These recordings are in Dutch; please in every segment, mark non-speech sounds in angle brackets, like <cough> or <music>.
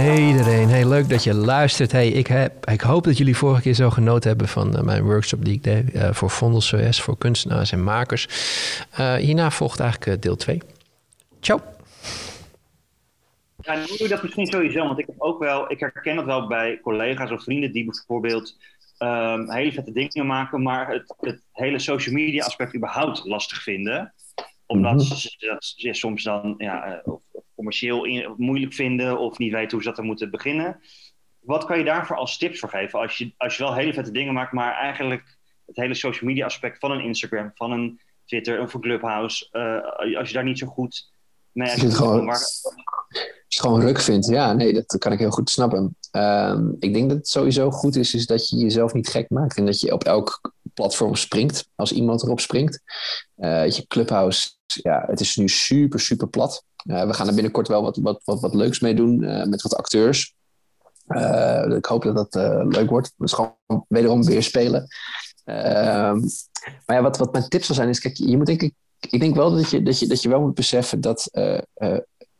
Hey iedereen, hey, leuk dat je luistert. Hey, ik, heb, ik hoop dat jullie vorige keer zo genoten hebben van uh, mijn workshop die ik deed uh, voor Vondels CS, voor kunstenaars en makers. Uh, hierna volgt eigenlijk deel 2. Ciao. Ja, dan doe dat misschien sowieso, want ik heb ook wel, ik herken dat wel bij collega's of vrienden die bijvoorbeeld um, hele vette dingen maken, maar het, het hele social media aspect überhaupt lastig vinden. Omdat mm -hmm. ze dat soms dan ja, of commercieel in, moeilijk vinden of niet weten hoe ze dat er moeten beginnen. Wat kan je daarvoor als tips voor geven? Als je, als je wel hele vette dingen maakt, maar eigenlijk het hele social media aspect van een Instagram, van een Twitter, een voor Clubhouse, uh, als je daar niet zo goed mee het gewoon, maar... Als je het gewoon ruk vindt, ja, nee, dat kan ik heel goed snappen. Um, ik denk dat het sowieso goed is, is dat je jezelf niet gek maakt en dat je op elk platform springt als iemand erop springt. Uh, je Clubhouse, ja, het is nu super, super plat. Uh, we gaan er binnenkort wel wat, wat, wat, wat leuks mee doen uh, met wat acteurs. Ik hoop dat dat leuk wordt. Dus gewoon wederom weer spelen. Ehm, maar ja, wat, wat mijn tips zal zijn is, kijk, je moet denk ik, ik denk wel dat je, dat je, dat je wel moet beseffen dat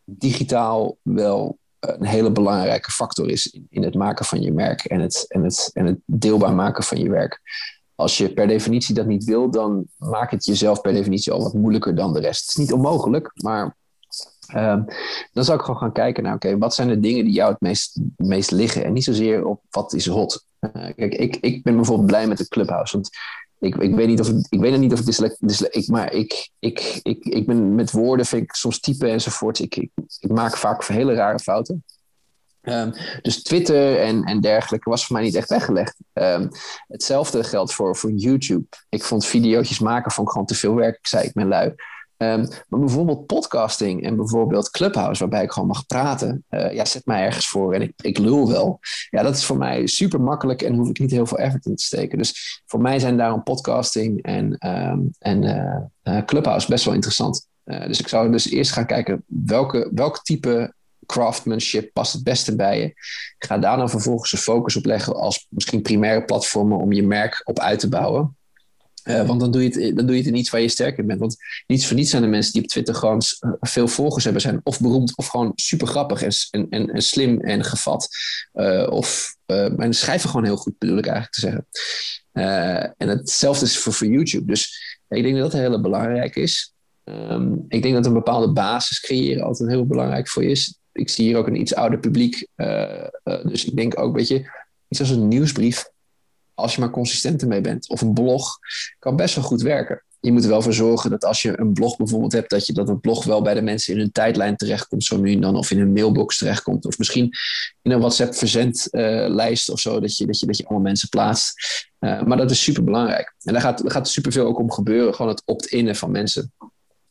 digitaal wel een hele belangrijke factor is in, in het maken van je merk en het, en, het, en het deelbaar maken van je werk. Als je per definitie dat niet wil, dan maakt het jezelf per definitie al wat moeilijker dan de rest. Het is niet onmogelijk, maar Um, dan zou ik gewoon gaan kijken naar, oké, wat zijn de dingen die jou het meest, meest liggen? En niet zozeer op wat is hot. Uh, kijk, ik, ik ben bijvoorbeeld blij met de Clubhouse. Want ik, ik weet niet of ik, weet niet of ik, maar ik, ik, ik, ik ben met woorden, vind ik soms typen enzovoort. Ik, ik, ik maak vaak hele rare fouten. Um, dus Twitter en, en dergelijke was voor mij niet echt weggelegd. Um, hetzelfde geldt voor, voor YouTube. Ik vond video's maken ik gewoon te veel werk. Ik zei, ik ben lui. Um, maar bijvoorbeeld podcasting en bijvoorbeeld Clubhouse, waarbij ik gewoon mag praten. Uh, ja, zet mij ergens voor en ik, ik lul wel. Ja, dat is voor mij super makkelijk en hoef ik niet heel veel effort in te steken. Dus voor mij zijn daarom podcasting en, en uh, Clubhouse best wel interessant. dus ik zou dus eerst gaan kijken welke, welk type craftsmanship past het beste bij je. Ga daar dan vervolgens een focus op leggen als misschien primaire platformen om je merk op uit te bouwen. Uh, want dan doe, je het, dan doe je het in iets waar je sterk in bent. Want niets voor niets zijn de mensen die op Twitter gewoon veel volgers hebben, zijn of beroemd of gewoon super grappig en, en, en slim en gevat. Of uh, maar schrijven gewoon heel goed, bedoel ik eigenlijk te zeggen. en hetzelfde is voor, voor YouTube. Dus ik denk dat dat heel belangrijk is. Um, ik denk dat een bepaalde basis creëren altijd heel belangrijk voor je is. Ik zie hier ook een iets ouder publiek. dus ik denk ook, weet je, iets als een nieuwsbrief als je maar consistent ermee bent. Of een blog kan best wel goed werken. Je moet er wel voor zorgen dat als je een blog bijvoorbeeld hebt, dat je dat een blog wel bij de mensen in hun tijdlijn terechtkomt, zo nu en dan, of in hun mailbox terechtkomt, of misschien in een WhatsApp verzendlijst uh, of zo, dat je, dat, je, dat je allemaal mensen plaatst. Maar dat is super belangrijk. En daar gaat, daar gaat superveel ook om gebeuren. Gewoon het opt-innen van mensen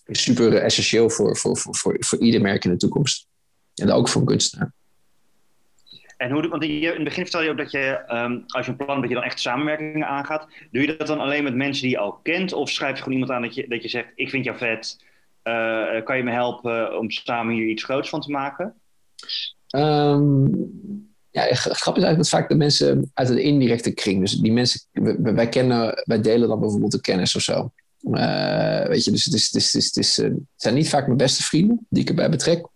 is super essentieel voor, voor, voor, voor, voor ieder merk in de toekomst. En ook voor een kunstenaar. En hoe, want in het begin vertel je ook dat je, um, als je een plan dat je dan echt samenwerkingen aangaat. Doe je dat dan alleen met mensen die je al kent? Of schrijf je gewoon iemand aan dat je, dat je zegt, ik vind jou vet. Uh, kan je me helpen om samen hier iets groots van te maken? Um, ja, grappig is eigenlijk dat vaak de mensen uit de indirecte kring. Dus die mensen, wij, kennen, wij delen dan bijvoorbeeld de kennis of zo. Uh, weet je, dus het, is, het, is, het, is, het, is, het zijn niet vaak mijn beste vrienden die ik erbij betrek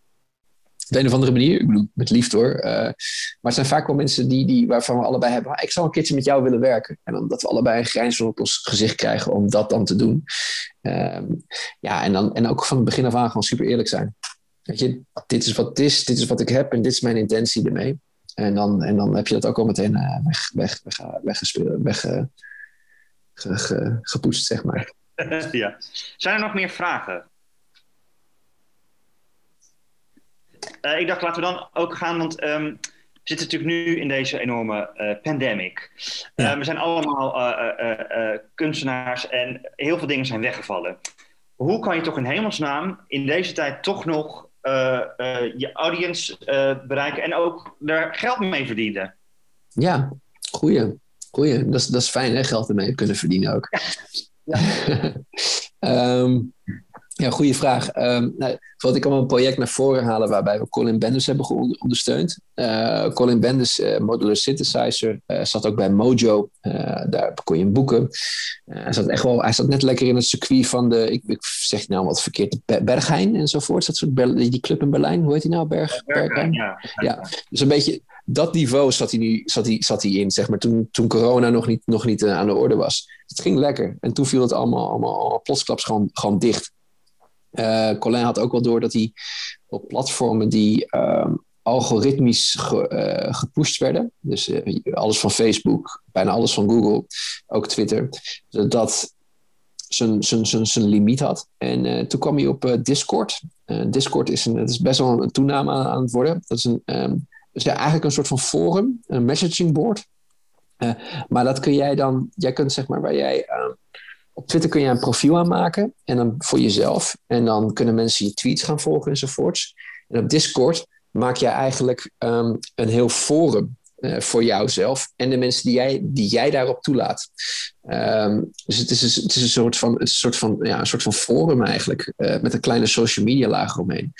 op een of andere manier. Ik bedoel, met liefde hoor. Uh, maar het zijn vaak wel mensen die, die, waarvan we allebei hebben. Ah, ik zou een keertje met jou willen werken. En dan dat we allebei een grijns op ons gezicht krijgen om dat dan te doen. Uh, ja, en, dan, en ook van het begin af aan gewoon super eerlijk zijn. Weet je, dit is wat het is, dit is wat ik heb en dit is mijn intentie ermee. En dan, en dan heb je dat ook al meteen uh, weg, weg, weg, weg, gepoetst, zeg maar. <laughs> ja. Zijn er nog meer vragen? Uh, ik dacht, laten we dan ook gaan, want um, we zitten natuurlijk nu in deze enorme uh, pandemic. Ja. Uh, we zijn allemaal kunstenaars en heel veel dingen zijn weggevallen. Hoe kan je toch in hemelsnaam in deze tijd toch nog je audience bereiken en ook daar geld mee verdienen? Ja, goeie. goeie. Dat, is, dat is fijn, hè? Geld ermee kunnen verdienen ook. Ja. um, <laughs> Ja, goede vraag. Um, nou, ik kan een project naar voren halen waarbij we Colin Benders hebben ondersteund. Uh, Colin Benders, uh, modular synthesizer, uh, zat ook bij Mojo. daar kon je hem boeken. hij, zat echt wel, hij zat net lekker in het circuit van de, ik, ik zeg nou wat verkeerd, Berghein enzovoort. Dat soort die club in Berlijn, hoe heet die nou? Berg, Berghein? Ja. ja, dus een beetje dat niveau zat hij, nu, zat hij, zat hij in, zeg maar, toen, toen corona nog niet, nog niet aan de orde was. Het ging lekker. En toen viel het allemaal, allemaal, allemaal plotsklaps gewoon, gewoon dicht. Uh, Colin had ook wel door dat hij op platformen die uh, algoritmisch ge, uh, gepusht werden, dus eh, alles van Facebook, bijna alles van Google, ook Twitter, dat zijn, limiet had. En toen kwam hij op Discord. Discord is, een, het is best wel een toename aan, het worden. Dat is, een, um, ja, eigenlijk een soort van forum, een messaging board. maar dat kun jij dan, jij kunt zeg maar waar jij ehm, op Twitter kun je een profiel aanmaken en dan voor jezelf. En dan kunnen mensen je tweets gaan volgen enzovoorts. En op Discord maak je eigenlijk um, een heel forum uh, voor jouzelf en de mensen die jij, die jij daarop toelaat. Um, dus het is, is een soort van, een soort van, ja, een soort van forum eigenlijk, uh, met een kleine social media laag omheen.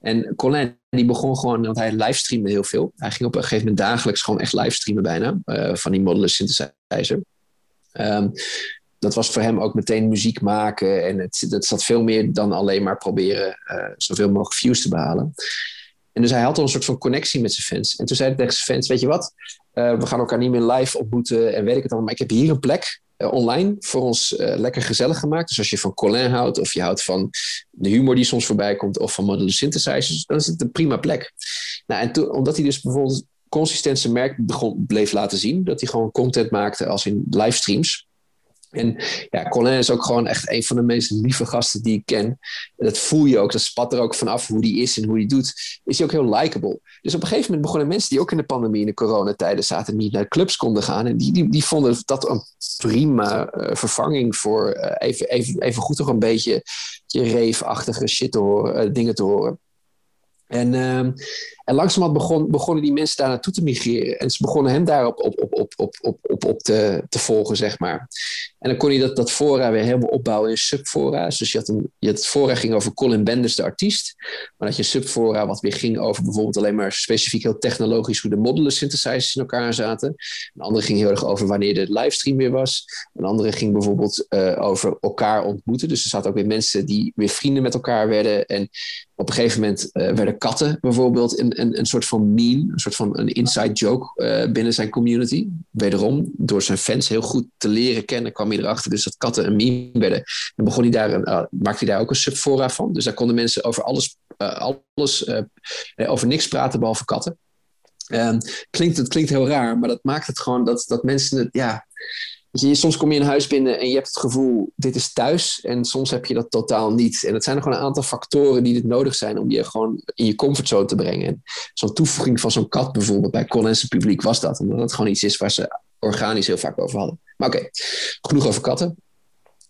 En Colin die begon gewoon, want hij livestreamde heel veel. Hij ging op een gegeven moment dagelijks gewoon echt livestreamen bijna, uh, van die modular synthesizer. Um, dat was voor hem ook meteen muziek maken. En het, dat zat veel meer dan alleen maar proberen uh, zoveel mogelijk views te behalen. En dus hij had al een soort van connectie met zijn fans. En toen zei hij tegen zijn fans, weet je wat, uh, we gaan elkaar niet meer live ontmoeten en weet ik het allemaal. Maar ik heb hier een plek uh, online voor ons lekker gezellig gemaakt. Dus als je van Colin houdt of je houdt van de humor die soms voorbij komt of van modular synthesizers, dan is het een prima plek. Nou, en toen, omdat hij dus bijvoorbeeld consistent zijn merk begon, bleef laten zien, dat hij gewoon content maakte als in livestreams en ja, Colin is ook gewoon echt een van de meest lieve gasten die ik ken. Dat voel je ook, dat spat er ook vanaf hoe die is en hoe die doet. Is hij ook heel likable. Dus op een gegeven moment begonnen mensen die ook in de pandemie in de coronatijden zaten, niet naar clubs konden gaan. En die, die, die vonden dat een prima uh, vervanging voor uh, even, even, even goed toch een beetje je reefachtige shit te horen, uh, dingen te horen. En, uh, en langzamerhand begon, begonnen die mensen daar naartoe te migreren. En ze begonnen hem daarop op, op, op, op, op, op, op te, te volgen, zeg maar. En dan kon je dat, dat fora weer helemaal opbouwen in subfora's. Dus je had, een, je had het fora ging over Colin Benders, de artiest. Maar dat je subfora wat weer ging over bijvoorbeeld alleen maar specifiek heel technologisch hoe de modular synthesizers in elkaar zaten. Een andere ging heel erg over wanneer de livestream weer was. Een andere ging bijvoorbeeld uh, over elkaar ontmoeten. Dus er zaten ook weer mensen die weer vrienden met elkaar werden. En op een gegeven moment uh, werden katten bijvoorbeeld een, een, soort van meme, een soort van een inside joke uh, binnen zijn community. Wederom, door zijn fans heel goed te leren kennen, kwam hij erachter dus dat katten een meme werden. En begon hij daar, uh, maakte hij daar ook een subfora van. Dus daar konden mensen over alles, uh, alles over niks praten behalve katten. Um, klinkt, het klinkt heel raar, maar dat maakt het gewoon dat, dat mensen het, ja, je, soms kom je in huis binnen en je hebt het gevoel, dit is thuis. En soms heb je dat totaal niet. En het zijn er gewoon een aantal factoren die het nodig zijn om je gewoon in je comfortzone te brengen. En zo'n toevoeging van zo'n kat bijvoorbeeld bij Collins publiek was dat. Omdat het gewoon iets is waar ze organisch heel vaak over hadden. Maar oké, genoeg over katten.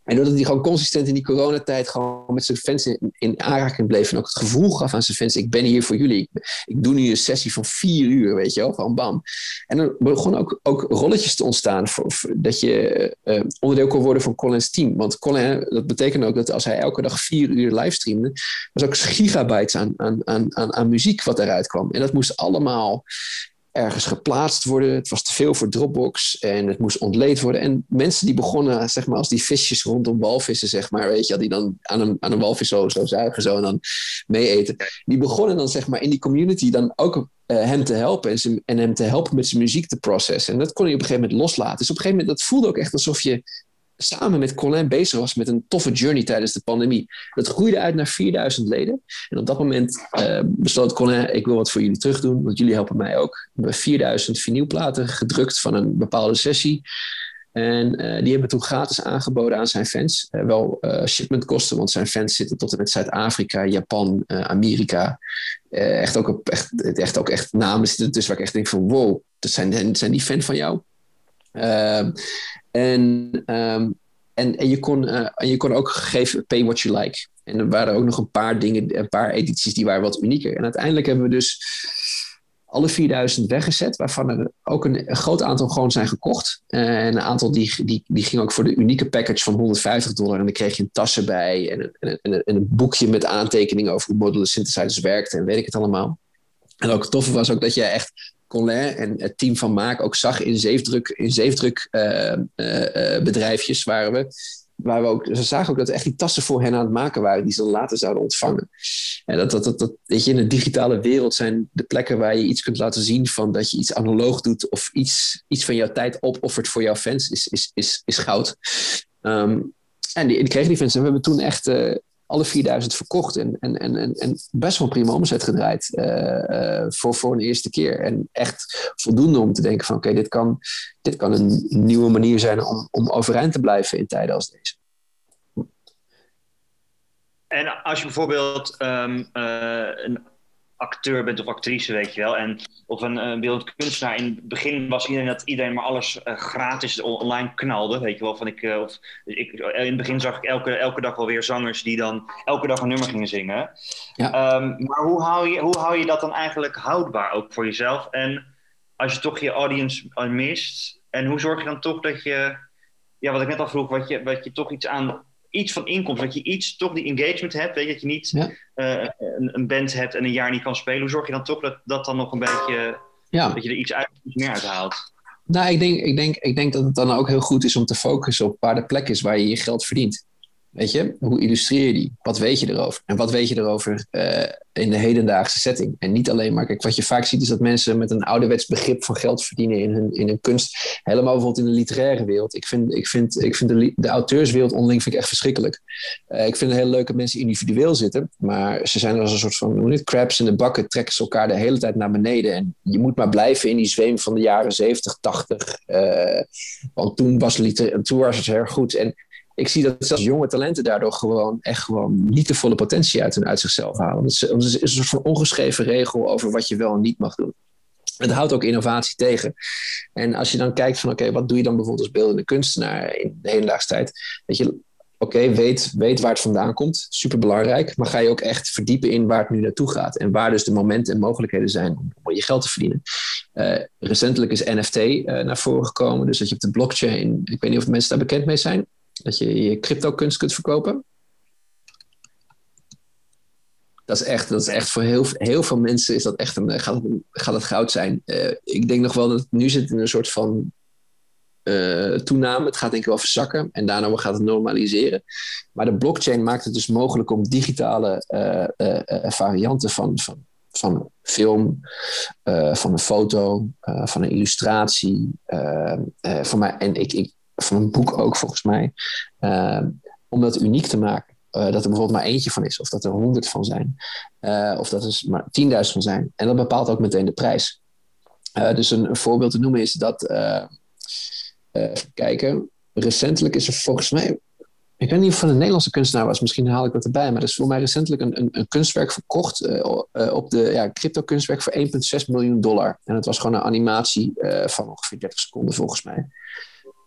En doordat hij gewoon consistent in die coronatijd gewoon met zijn fans in, in, aanraking bleef. En ook het gevoel gaf aan zijn fans: ik ben hier voor jullie. Ik, doe nu een sessie van vier uur, weet je wel, van bam. En er begonnen ook, ook rolletjes te ontstaan. Voor, dat je uh, onderdeel kon worden van Colin's team. Want Colin, dat betekent ook dat als hij elke dag vier uur livestreamde, was ook gigabytes aan, aan, aan, aan muziek wat eruit kwam. En dat moest allemaal ergens geplaatst worden. Het was te veel voor Dropbox en het moest ontleed worden. En mensen die begonnen, zeg maar, als die visjes rondom walvissen, zeg maar, weet je, die dan aan een, aan een walvis zo, zo zuigen zo en dan mee eten. Die begonnen dan, zeg maar, in die community dan ook uh, hem te helpen en, en hem te helpen met zijn muziek te processen. En dat kon hij op een gegeven moment loslaten. Dus op een gegeven moment, dat voelde ook echt alsof je samen met Colin bezig was met een toffe journey tijdens de pandemie. Dat groeide uit naar 4000 leden. En op dat moment uh, besloot Colin, ik wil wat voor jullie terug doen, want jullie helpen mij ook. We hebben 4000 vinylplaten gedrukt van een bepaalde sessie. En uh, die hebben we toen gratis aangeboden aan zijn fans. Uh, wel shipmentkosten, want zijn fans zitten tot en met Zuid-Afrika, Japan, Amerika. echt, ook, echt, echt ook echt namen zitten tussen waar ik echt denk van wow, dat zijn, zijn die fan van jou? Ehm, en, um, en, en, je kon, uh, je kon ook gegeven pay what you like. En er waren ook nog een paar dingen, een paar edities die waren wat unieker. En uiteindelijk hebben we dus alle 4000 weggezet, waarvan er ook een, groot aantal gewoon zijn gekocht. en een aantal die, die, die ging ook voor de unieke package van 150 dollar. En dan kreeg je een tassen bij en een, en, een boekje met aantekeningen over hoe modular synthesizers werkten en weet ik het allemaal. En ook het toffe was ook dat je echt Colin en het team van Maak ook zag in zeefdruk, in zeefdruk uh, uh, bedrijfjes waren we. Waar we ook, ze zagen ook dat echt die tassen voor hen aan het maken waren die ze later zouden ontvangen. En dat, dat, dat, dat, weet je, in de digitale wereld zijn de plekken waar je iets kunt laten zien van dat je iets analoog doet of iets, iets van jouw tijd opoffert voor jouw fans, is, is, is, is goud. Um, en die, die kregen die fans. En we hebben toen echt alle 4000 verkocht en, en, en, en best wel prima omzet gedraaid uh, uh, voor, voor een eerste keer. En echt voldoende om te denken van oké, dit, kan, dit kan een nieuwe manier zijn om, om overeind te blijven in tijden als deze. En als je bijvoorbeeld um, uh, een acteur bent of actrice, weet je wel. En, of een beeldend kunstenaar. In het begin was iedereen dat iedereen maar alles uh, gratis online knalde. Weet je wel. Van ik, uh, of, ik, in het begin zag ik elke, elke dag wel weer zangers die dan elke dag een nummer gingen zingen. Ja. Um, maar hoe hou, je, hoe hou je dat dan eigenlijk houdbaar ook voor jezelf? En als je toch je audience mist. En hoe zorg je dan toch dat je. Ja, wat ik net al vroeg, wat je, wat je toch iets aan iets van inkomst. Dat je iets, toch die engagement hebt. Weet je, dat je niet ja. uh, een, een, band hebt en een jaar niet kan spelen. Hoe zorg je dan toch dat dat dan nog een beetje. Ja. Dat je er iets, uit, iets meer uit haalt? Nou, ik denk, ik, denk, ik denk dat het dan ook heel goed is om te focussen op waar de plek is waar je je geld verdient. Weet je, hoe illustreer je die? Wat weet je erover? En wat weet je erover uh, in de hedendaagse setting? En niet alleen maar, kijk, wat je vaak ziet is dat mensen met een ouderwets begrip van geld verdienen in hun, in hun kunst, helemaal bijvoorbeeld in de literaire wereld. Ik vind, ik vind, ik vind de, de auteurswereld onderling vind ik echt verschrikkelijk. Uh, ik vind het heel leuk mensen individueel zitten, maar ze zijn als een soort van, het, crabs in de bakken, trekken ze elkaar de hele tijd naar beneden. En je moet maar blijven in die zweem van de jaren 70, 80. Uh, want toen was, liter, toen was het heel goed. En ik zie dat zelfs jonge talenten daardoor gewoon echt gewoon niet de volle potentie uit, uit zichzelf halen. Is, het is een soort van ongeschreven regel over wat je wel en niet mag doen. Het houdt ook innovatie tegen. En als je dan kijkt van oké, wat doe je dan bijvoorbeeld als beeldende kunstenaar in de hedendaagse tijd? Weet je, oké, weet, weet waar het vandaan komt, super belangrijk. Maar ga je ook echt verdiepen in waar het nu naartoe gaat. En waar dus de momenten en mogelijkheden zijn om, je geld te verdienen. Uh, recentelijk is NFT eh, naar voren gekomen. Dus dat je op de blockchain, ik weet niet of mensen daar bekend mee zijn. Dat je je crypto kunst kunt verkopen. Dat is echt, dat is echt voor heel, veel mensen is dat echt een, gaat, het, gaat het goud zijn. Uh, ik denk nog wel dat het nu zit in een soort van uh, toename. Het gaat denk ik wel verzakken en daarna gaat het normaliseren. Maar de blockchain maakt het dus mogelijk om digitale uh, varianten van, van, van film, van een foto, van een illustratie. van mij, en ik, ik, van een boek ook volgens mij, uh, om dat uniek te maken. Uh, dat er bijvoorbeeld maar eentje van is, of dat er honderd van zijn, uh, of dat er maar tienduizend van zijn. En dat bepaalt ook meteen de prijs. dus een, voorbeeld te noemen is dat, even kijken, recentelijk is er volgens mij, ik weet niet of het een Nederlandse kunstenaar was, misschien haal ik dat erbij, maar er is voor mij recentelijk een, een, een kunstwerk verkocht op de ja, crypto kunstwerk voor 1,6 miljoen dollar. En het was gewoon een animatie van ongeveer 30 seconden volgens mij.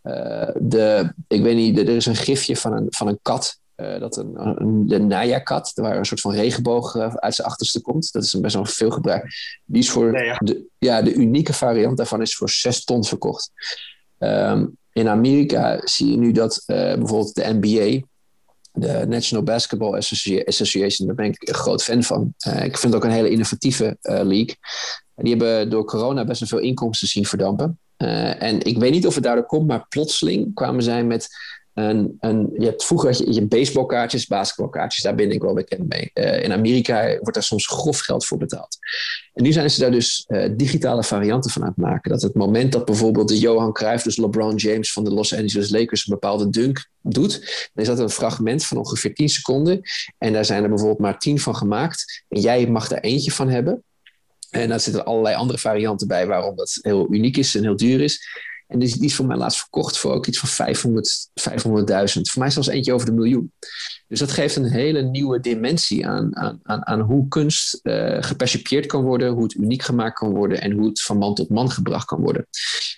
Uh, de, ik weet niet, er is een gifje van een, van een kat. Uh, dat een, een, de Naya-kat, waar een soort van regenboog uh, uit zijn achterste komt. Dat is een best wel veel gebruik. Die is voor nee, ja. De, ja, de unieke variant daarvan is voor 6 ton verkocht. Um, in Amerika zie je nu dat bijvoorbeeld de NBA, de National Basketball Association, daar ben ik een groot fan van. ik vind het ook een hele innovatieve league. Die hebben door corona best wel veel inkomsten zien verdampen. Uh, en ik weet niet of het daardoor komt, maar plotseling kwamen zij met een. een je hebt vroeger had je, je baseballkaartjes, basketbalkaartjes, daar ben ik wel bekend mee. Uh, in Amerika wordt daar soms grof geld voor betaald. En nu zijn ze daar dus uh, digitale varianten van aan het maken. Dat het moment dat bijvoorbeeld de Johan Cruijff, dus LeBron James van de Los Angeles Lakers, een bepaalde dunk doet, dan is dat een fragment van ongeveer 10 seconden. En daar zijn er bijvoorbeeld maar 10 van gemaakt. En jij mag er eentje van hebben. En daar zitten allerlei andere varianten bij waarom dat heel uniek is en heel duur is. En die, is voor mij laatst verkocht voor ook iets van 500, 500.000. Voor mij zelfs eentje over de miljoen. Dus dat geeft een hele nieuwe dimensie aan, aan, aan, aan hoe kunst uh, gepercipieerd kan worden, hoe het uniek gemaakt kan worden en hoe het van man tot man gebracht kan worden.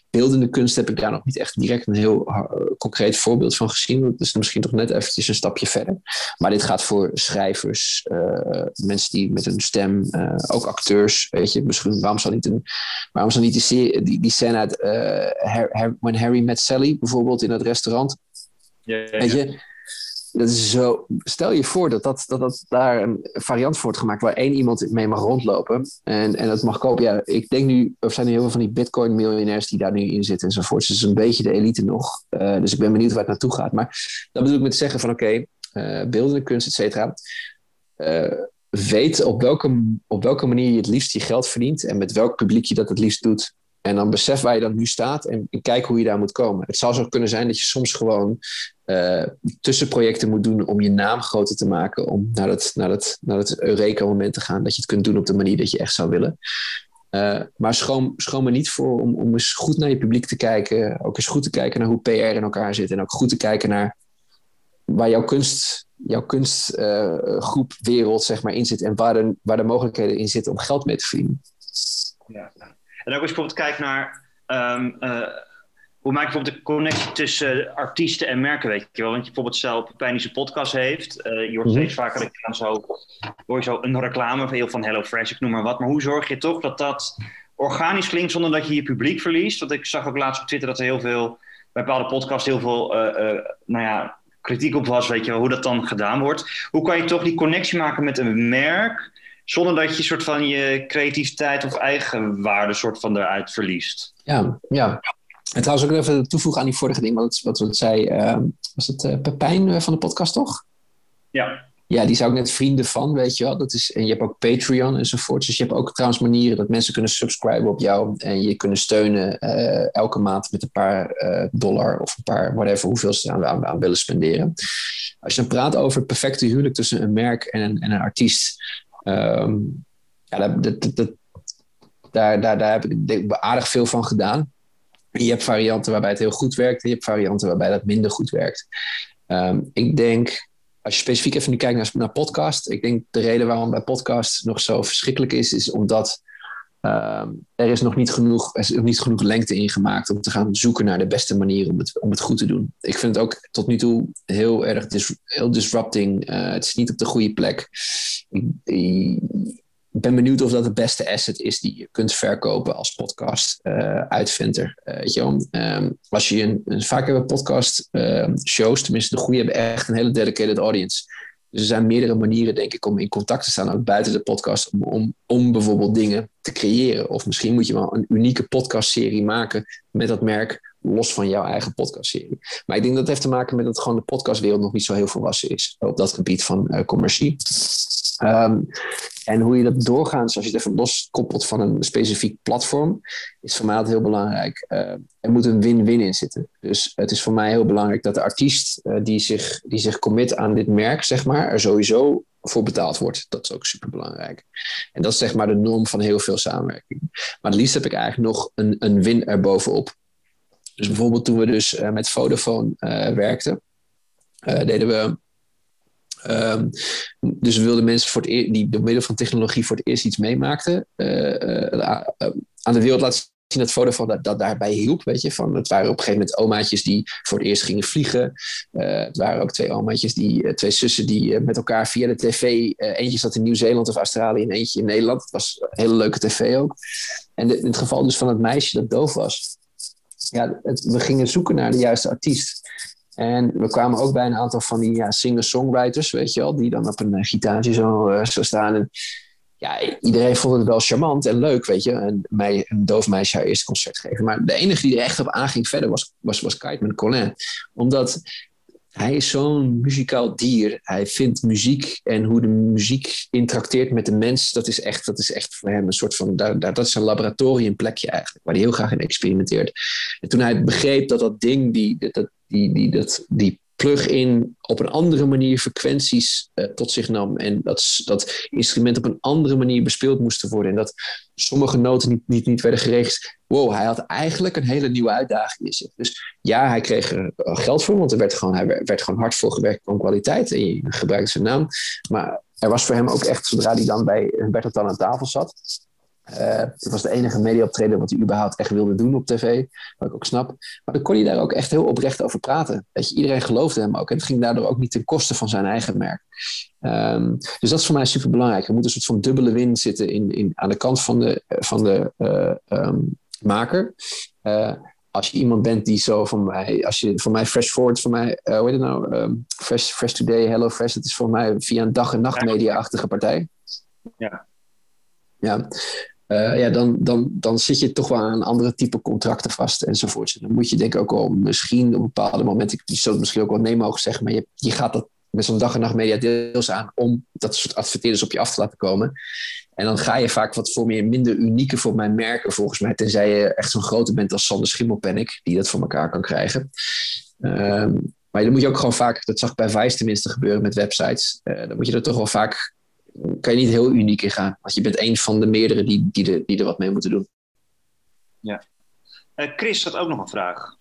Beeldende kunst heb ik daar nog niet echt direct een heel uh, concreet voorbeeld van gezien. Dat is misschien toch net eventjes een stapje verder. Maar dit gaat voor schrijvers, uh, mensen die met hun stem, ook acteurs, weet je, misschien waarom zou niet, een, waarom zou niet die, die, die scène uit When Harry Met Sally bijvoorbeeld in het restaurant. Ja, ja, ja. Weet je, dat is zo. Stel je voor dat, dat, dat, dat daar een variant voor wordt gemaakt waar één iemand mee mag rondlopen en, en dat mag kopen. Ja, ik denk nu, er zijn heel veel van die Bitcoin-miljonairs die daar nu in zitten enzovoort. Dus een beetje de elite nog. Uh, dus ik ben benieuwd waar het naartoe gaat. Maar dat bedoel ik met zeggen van oké, okay, uh, beeldende kunst, et cetera. Uh, weet op welke, op welke manier je het liefst je geld verdient en met welk publiek je dat het liefst doet. En dan besef waar je dan nu staat en, en kijk hoe je daar moet komen. Het zou zo kunnen zijn dat je soms gewoon uh, tussenprojecten moet doen om je naam groter te maken. Om naar het, naar het, naar het Eureka-moment te gaan. Dat je het kunt doen op de manier dat je echt zou willen. Uh, maar schroom, schroom er niet voor om, om eens goed naar je publiek te kijken. Ook eens goed te kijken naar hoe PR in elkaar zit. En ook goed te kijken naar waar jouw kunst, jouw kunstgroep, uh, wereld zeg maar, in zit. En waar de, waar de mogelijkheden in zitten om geld mee te verdienen. Ja. En ook als je bijvoorbeeld kijkt naar. Um, uh, hoe maak je bijvoorbeeld de connectie tussen artiesten en merken, weet je wel? Want je bijvoorbeeld zelf een Pijnische podcast heeft. Uh, je hoort mm steeds vaker dan zo, hoor je zo een reclame van, heel van HelloFresh, ik noem maar wat. Maar hoe zorg je toch dat dat organisch klinkt zonder dat je je publiek verliest? Want ik zag ook laatst op Twitter dat er heel veel, bij bepaalde podcasts heel veel, uh, uh, nou ja, kritiek op was, weet je wel, hoe dat dan gedaan wordt. Hoe kan je toch die connectie maken met een merk zonder dat je soort van je creativiteit of eigen waarde soort van eruit verliest. Ja, ja. En trouwens ook even toevoegen aan die vorige ding, wat, wat we zei, uh, was het uh, Pepijn eh, van de podcast toch? Ja. Ja, die zou ik net vrienden van, weet je wel. Dat is, en je hebt ook Patreon enzovoort. Dus je hebt ook trouwens manieren dat mensen kunnen subscriben op jou. En je kunnen steunen uh, elke maand met een paar dollar of een paar, whatever, hoeveel ze aan, aan, aan, willen spenderen. Als je dan praat over het perfecte huwelijk tussen een merk en een, en een artiest. Um, ja, dat, dat, daar, daar, daar heb ik aardig veel van gedaan. Je hebt varianten waarbij het heel goed werkt en je hebt varianten waarbij dat minder goed werkt. Um, ik denk, als je specifiek even nu kijkt naar, naar podcast, ik denk de reden waarom bij podcast nog zo verschrikkelijk is, is omdat um, er is nog niet genoeg, er is nog niet genoeg lengte ingemaakt om te gaan zoeken naar de beste manier om het, om het goed te doen. Ik vind het ook tot nu toe heel erg dis, heel disrupting. Uh, het is niet op de goede plek. Ik, ben benieuwd of dat de beste asset is die je kunt verkopen als podcast uh, uitvinder. Uh, um, als je een, vaak hebben podcast uh, shows, tenminste de goede hebben echt een hele dedicated audience. Dus er zijn meerdere manieren, denk ik, om in contact te staan, ook buiten de podcast, om, om, bijvoorbeeld dingen te creëren. Of misschien moet je wel een unieke podcastserie maken met dat merk, los van jouw eigen podcastserie. Maar ik denk dat het heeft te maken met dat gewoon de podcastwereld nog niet zo heel volwassen is op dat gebied van uh, commercie. Um, en hoe je dat doorgaans, als je het even loskoppelt van een specifiek platform, is voor mij altijd heel belangrijk. Uh, er moet een win-win in zitten. Dus het is voor mij heel belangrijk dat de artiest uh, die, zich, die zich commit aan dit merk, zeg maar, er sowieso voor betaald wordt. Dat is ook super belangrijk. En dat is zeg maar de norm van heel veel samenwerking. Maar het liefst heb ik eigenlijk nog een, een win erbovenop. Dus bijvoorbeeld toen we dus uh, met Vodafone werkten, deden we Um, dus we wilden mensen voor het die door middel van technologie voor het eerst iets meemaakten. Uh, uh, aan de wereld laten zien dat Vodafone dat, dat daarbij hielp. Weet je, van, het waren op een gegeven moment omaatjes die voor het eerst gingen vliegen. Het waren ook twee omaatjes, die, twee zussen die met elkaar via de tv... eentje zat in Nieuw-Zeeland of Australië en eentje in Nederland. Het was een hele leuke tv ook. En in het geval dus van het meisje dat doof was... Ja, we gingen zoeken naar de juiste artiest. En we kwamen ook bij een aantal van die ja, singer-songwriters, weet je wel, die dan op een uh, gitaartje zo, uh, zo staan. En ja, iedereen vond het wel charmant en leuk, weet je, en mij, een doof meisje haar eerste concert geven. Maar de enige die er echt op aanging verder was, was, was Kiteman Colin. Omdat hij is zo'n muzikaal dier. Hij vindt muziek en hoe de muziek interacteert met de mens, dat is echt, dat is echt voor hem een soort van, daar, dat is een laboratoriumplekje eigenlijk, waar hij heel graag in experimenteert. En toen hij begreep dat dat ding, die, dat, die, die, dat, die plug-in op een andere manier frequenties uh, tot zich nam. En dat, dat instrumenten op een andere manier bespeeld moesten worden. En dat sommige noten niet, niet, niet werden geregeld. Wow, hij had eigenlijk een hele nieuwe uitdaging in zich. Dus ja, hij kreeg er geld voor, want er werd gewoon, hij werd gewoon hard voor gewerkt van kwaliteit. En je gebruikte zijn naam. Maar er was voor hem ook echt, zodra hij dan bij Bert dan aan tafel zat, uh, het was de enige mediaoptreden wat hij überhaupt echt wilde doen op tv. Wat ik ook snap. Maar dan kon hij daar ook echt heel oprecht over praten. Dat je, iedereen geloofde hem ook. En het ging daardoor ook niet ten koste van zijn eigen merk. Um, dus dat is voor mij super belangrijk. Er moet een soort van dubbele win zitten in, in, aan de kant van de, van de uh, um, maker. Uh, als je iemand bent die zo van mij, als je voor mij Fresh Forward, voor mij, hoe heet het nou? Um, Fresh, Fresh Today, Hello Fresh, het is voor mij via een dag- en nachtmedia-achtige partij. Ja. Ja, uh, ja, dan, dan, dan zit je toch wel aan andere type contracten vast enzovoort. Dan moet je denk ik ook wel misschien op bepaalde momenten, je zult het misschien ook wel nee mogen zeggen, maar je, je gaat dat met zo'n dag en nacht media deels aan om dat soort adverteerders op je af te laten komen. En dan ga je vaak wat voor meer minder unieke voor mijn merken, volgens mij. Tenzij je echt zo'n grote bent als Sander Schimmelpennik, die dat voor elkaar kan krijgen. Um, maar dan moet je ook gewoon vaak, dat zag ik bij Vice tenminste gebeuren met websites. Uh, dan moet je er toch wel vaak kan je niet heel uniek in gaan. Want je bent een van de meerdere die, die, er, die er wat mee moeten doen. Ja. Uh, Chris had ook nog een vraag.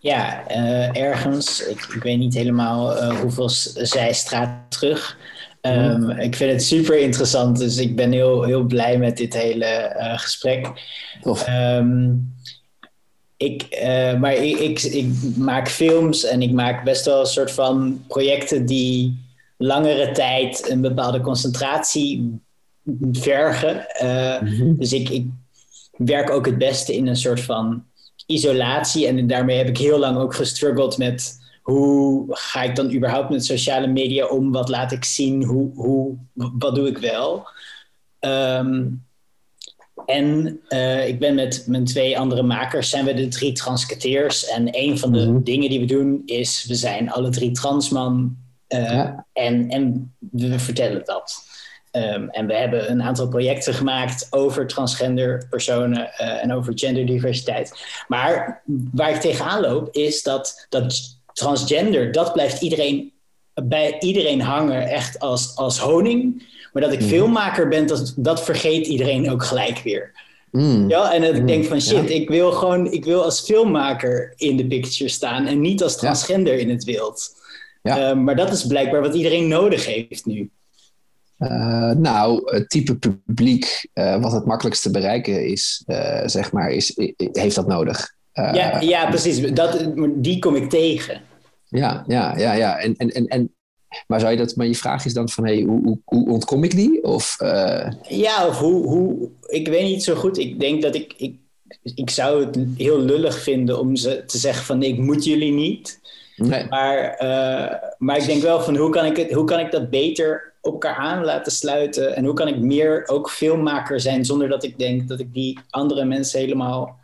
Ja, uh, ergens, ik, ik, weet niet helemaal uh, hoeveel zijstraat terug. Um, mm. Ik vind het super interessant, dus ik ben heel, heel blij met dit hele gesprek. Um, ik, maar ik, ik, ik maak films en ik maak best wel een soort van projecten die langere tijd een bepaalde concentratie vergen. Uh, mm-hmm. Dus ik, ik, werk ook het beste in een soort van isolatie. En daarmee heb ik heel lang ook gestruggeld met hoe ga ik dan überhaupt met sociale media om? Wat laat ik zien? Hoe, hoe, wat doe ik wel? Um, en uh, ik ben met mijn twee andere makers, zijn we de drie transketeers. En een van de mm-hmm. dingen die we doen is, we zijn alle drie transman. Uh, en, en we vertellen dat. Um, en we hebben een aantal projecten gemaakt over transgender personen uh, en over genderdiversiteit. Maar waar ik tegenaan loop is dat, dat transgender, dat blijft iedereen, bij iedereen hangen echt als, als honing. Maar dat ik mm. filmmaker ben, dat, dat vergeet iedereen ook gelijk weer. Mm. Ja, en dat ik denk van shit, ja. ik wil gewoon, ik wil als filmmaker in de picture staan en niet als transgender ja. in het wild. Ja. Uh, maar dat is blijkbaar wat iedereen nodig heeft nu. Uh, nou, het type publiek uh, wat het makkelijkst te bereiken is, zeg maar, is, heeft dat nodig. ja, ja, precies. Dat, die kom ik tegen. Ja, ja, ja, ja. En, en, en, en, maar, zou je dat, maar je vraag is dan van, hey, hoe, hoe, hoe ontkom ik die? Of, Ja, of hoe, hoe... Ik weet niet zo goed. Ik denk dat ik... ik ik zou het heel lullig vinden om ze te zeggen van ik moet jullie niet. Nee. Maar, uh, maar ik denk wel van hoe kan, ik het, hoe kan ik dat beter op elkaar aan laten sluiten? En hoe kan ik meer ook filmmaker zijn zonder dat ik denk dat ik die andere mensen helemaal.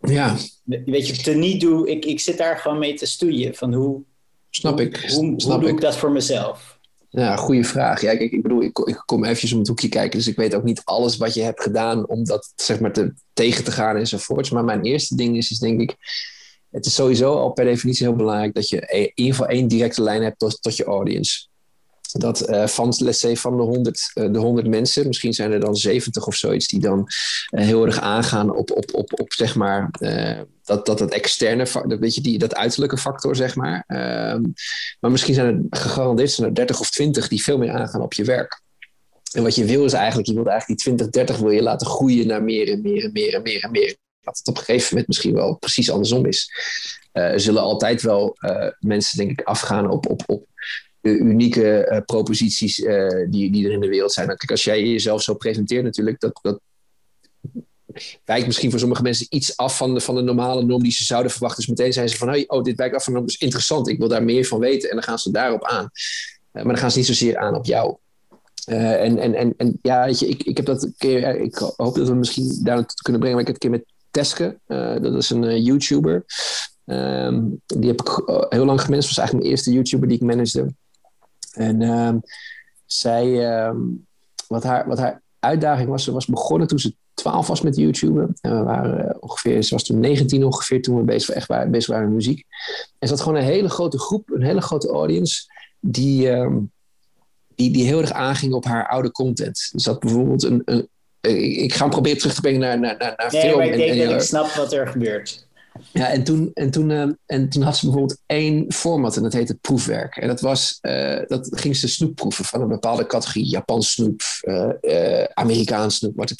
Ja. Weet je, te niet doe. Ik, ik zit daar gewoon mee te stoeien van hoe. Snap ik. Hoe, Snap hoe doe ik. ik dat voor mezelf? Ja, goede vraag. Ja, kijk, ik bedoel, ik, ik kom eventjes om het hoekje kijken, dus ik weet ook niet alles wat je hebt gedaan om dat zeg maar te, tegen te gaan enzovoorts. Maar mijn eerste ding is, is denk ik, het is sowieso al per definitie heel belangrijk dat je in ieder geval één directe lijn hebt tot, je audience. Dat uh, van, let's say, van de 100, uh, de 100 mensen, misschien zijn er dan 70 of zoiets, die dan uh, heel erg aangaan op, op, op, op zeg maar, dat, dat het externe, dat, weet je, die, dat uiterlijke factor, zeg maar. Ehm, maar misschien zijn er gegarandeerd zijn er 30 of 20 die veel meer aangaan op je werk. En wat je wil is eigenlijk, je wilt eigenlijk die 20, 30 wil je laten groeien naar meer en meer en meer en meer en meer dat het op een gegeven moment misschien wel precies andersom is. Uh, er zullen altijd wel uh, mensen, denk ik, afgaan op, op, op de unieke uh, proposities die, die er in de wereld zijn. Kijk, als jij jezelf zo presenteert natuurlijk, dat, dat wijkt misschien voor sommige mensen iets af van de, van de normale norm die ze zouden verwachten. Dus meteen zijn ze van, hey, oh, dit wijkt af van norm, is interessant, ik wil daar meer van weten. En dan gaan ze daarop aan. maar dan gaan ze niet zozeer aan op jou. en, en, en, en ja, weet je, ik, ik heb dat een keer, ik hoop dat we misschien daar kunnen brengen, maar ik heb het een keer met Teske, uh, dat is een uh, YouTuber. Um, die heb ik heel lang gemanaged. was eigenlijk mijn eerste YouTuber die ik managede. En um, zij, um, wat, haar, wat haar uitdaging was, ze was begonnen toen ze 12 was met YouTube. En we waren ongeveer, ze was toen 19 ongeveer toen we bezig, echt waren, bezig waren met muziek. En ze had gewoon een hele grote groep, een hele grote audience, die, ehm, die, die heel erg aanging op haar oude content. Dus dat bijvoorbeeld een, een ik ga hem proberen terug te brengen naar, naar, naar, naar nee, film. Maar ik denk en, dat ik snap wat er gebeurt. Ja, en toen, en, toen, uh, en toen had ze bijvoorbeeld één format en dat heette proefwerk. En dat, was, uh, dat ging ze snoep proeven van een bepaalde categorie. Japans snoep, uh, Amerikaans snoep. Wat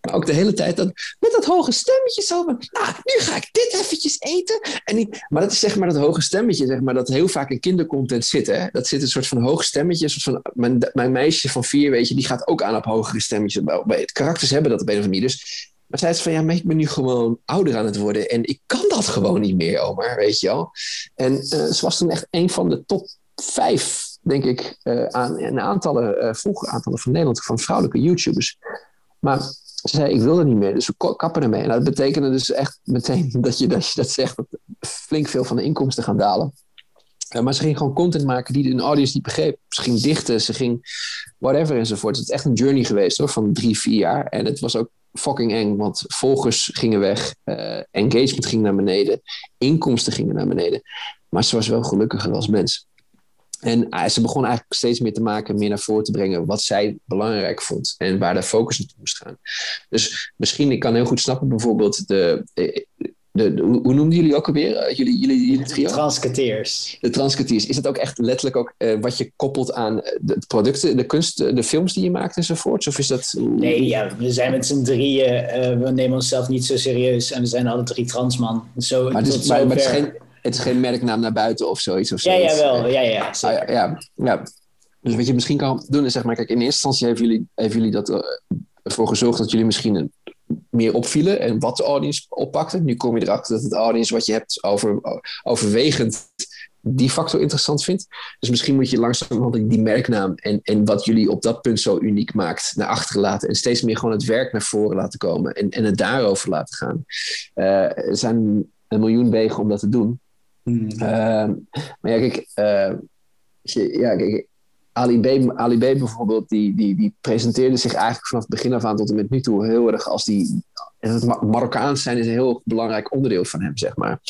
maar ook de hele tijd dat, met dat hoge stemmetje zo. nou, nu ga ik dit eventjes eten. En maar dat is zeg maar dat hoge stemmetje, zeg maar, dat heel vaak in kindercontent zit. Hè? Dat zit een soort van hoog stemmetje. Een soort van, mijn, mijn meisje van vier, weet je, die gaat ook aan op hogere stemmetjes. Het karakters hebben dat op een of andere. Dus maar zij zei van ja, maar ik ben nu gewoon ouder aan het worden en ik kan dat gewoon niet meer, Omar, weet je wel. En uh, ze was toen echt een van de top vijf, denk ik, uh, aan een aantallen, uh, vroege aantallen van Nederland, van vrouwelijke YouTubers. Maar ze zei, ik wil er niet meer, dus we kappen ermee. En dat betekende dus echt meteen <laughs> dat je dat, je dat zegt, dat flink veel van de inkomsten gaan dalen. Maar ze ging gewoon content maken die een audience niet begreep. Ze ging dichten, ze ging whatever enzovoort. Het is echt een journey geweest hoor, van drie, vier jaar. En het was ook fucking eng, want volgers gingen weg, uh, engagement ging naar beneden, inkomsten gingen naar beneden. Maar ze was wel gelukkiger als mens. En uh, ze begon eigenlijk steeds meer te maken, meer naar voren te brengen wat zij belangrijk vond en waar de focus naartoe moest gaan. Dus misschien, ik kan heel goed snappen bijvoorbeeld de, de, de, de hoe, noemden jullie ook alweer? Jullie, jullie, jullie trio? Transketeers. De transketeers. Is dat ook echt letterlijk ook uh, wat je koppelt aan de producten, de kunst, de films die je maakt enzovoort? Of is dat... Nee, ja, we zijn met z'n drieën, uh, we nemen onszelf niet zo serieus en we zijn alle drie transman. Zo, maar, dus, maar, maar het, is geen, het is geen merknaam naar buiten of zoiets? Of ja, ja, wel. Ja, ja, ah, ja, ja, ja. Dus wat je misschien kan doen is zeg maar, kijk, in eerste instantie hebben jullie, hebben jullie dat, uh, ervoor gezorgd dat jullie misschien een meer opvielen en wat de audience oppakte. Nu kom je erachter dat het audience wat je hebt over, overwegend die factor interessant vindt. Dus misschien moet je langzaam die merknaam en, en wat jullie op dat punt zo uniek maakt naar achteren laten. En steeds meer gewoon het werk naar voren laten komen en, en het daarover laten gaan. Uh, er zijn een miljoen wegen om dat te doen. Mm. Uh, maar ja, kijk, uh, ja, kijk Ali B, Ali bijvoorbeeld, die, die, die presenteerde zich eigenlijk vanaf het begin af aan tot en met nu toe heel erg als die. Het Marokkaans zijn is een heel belangrijk onderdeel van hem, zeg maar.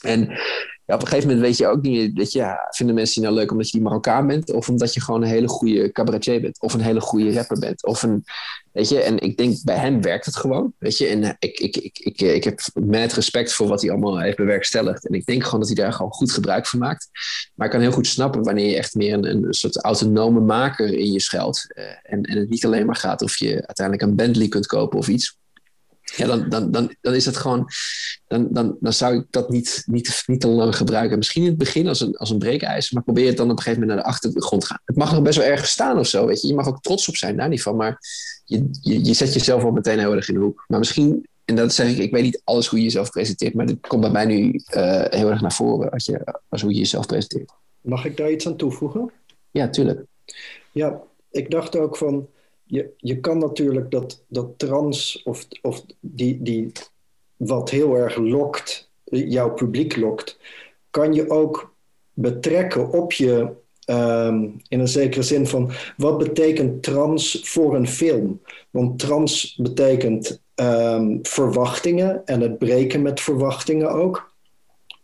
En ja, op een gegeven moment weet je ook niet, je, ja, vinden mensen je nou leuk omdat je die Marokkaan bent, of omdat je gewoon een hele goede cabaretier bent, of een hele goede rapper bent, of een, weet je, en ik denk bij hem werkt het gewoon, weet je, en ik, ik, ik, ik, ik heb met respect voor wat hij allemaal heeft bewerkstelligd, en ik denk gewoon dat hij daar gewoon goed gebruik van maakt, maar ik kan heel goed snappen wanneer je echt meer een, een soort autonome maker in je schuilt, uh, en, en het niet alleen maar gaat of je uiteindelijk een Bentley kunt kopen of iets, ja, dan, dan, dan, dan is het gewoon. Dan, dan, dan zou ik dat niet, niet, niet te lang gebruiken. Misschien in het begin als een, als een breekijzer, maar probeer het dan op een gegeven moment naar de achtergrond te gaan. Het mag nog best wel erg staan of zo, weet je. Je mag ook trots op zijn, daar niet van. Maar je, je, je zet jezelf al meteen heel erg in de hoek. Maar misschien, en dat zeg ik, ik weet niet alles hoe je jezelf presenteert, maar dit komt bij mij nu uh, heel erg naar voren als, je, als hoe je jezelf presenteert. Mag ik daar iets aan toevoegen? Ja, tuurlijk. Ja, ik dacht ook van je, je kan natuurlijk dat, dat trans of, of die, die wat heel erg lokt, jouw publiek lokt, kan je ook betrekken op je, um, in een zekere zin van wat betekent trans voor een film? Want trans betekent um, verwachtingen en het breken met verwachtingen ook.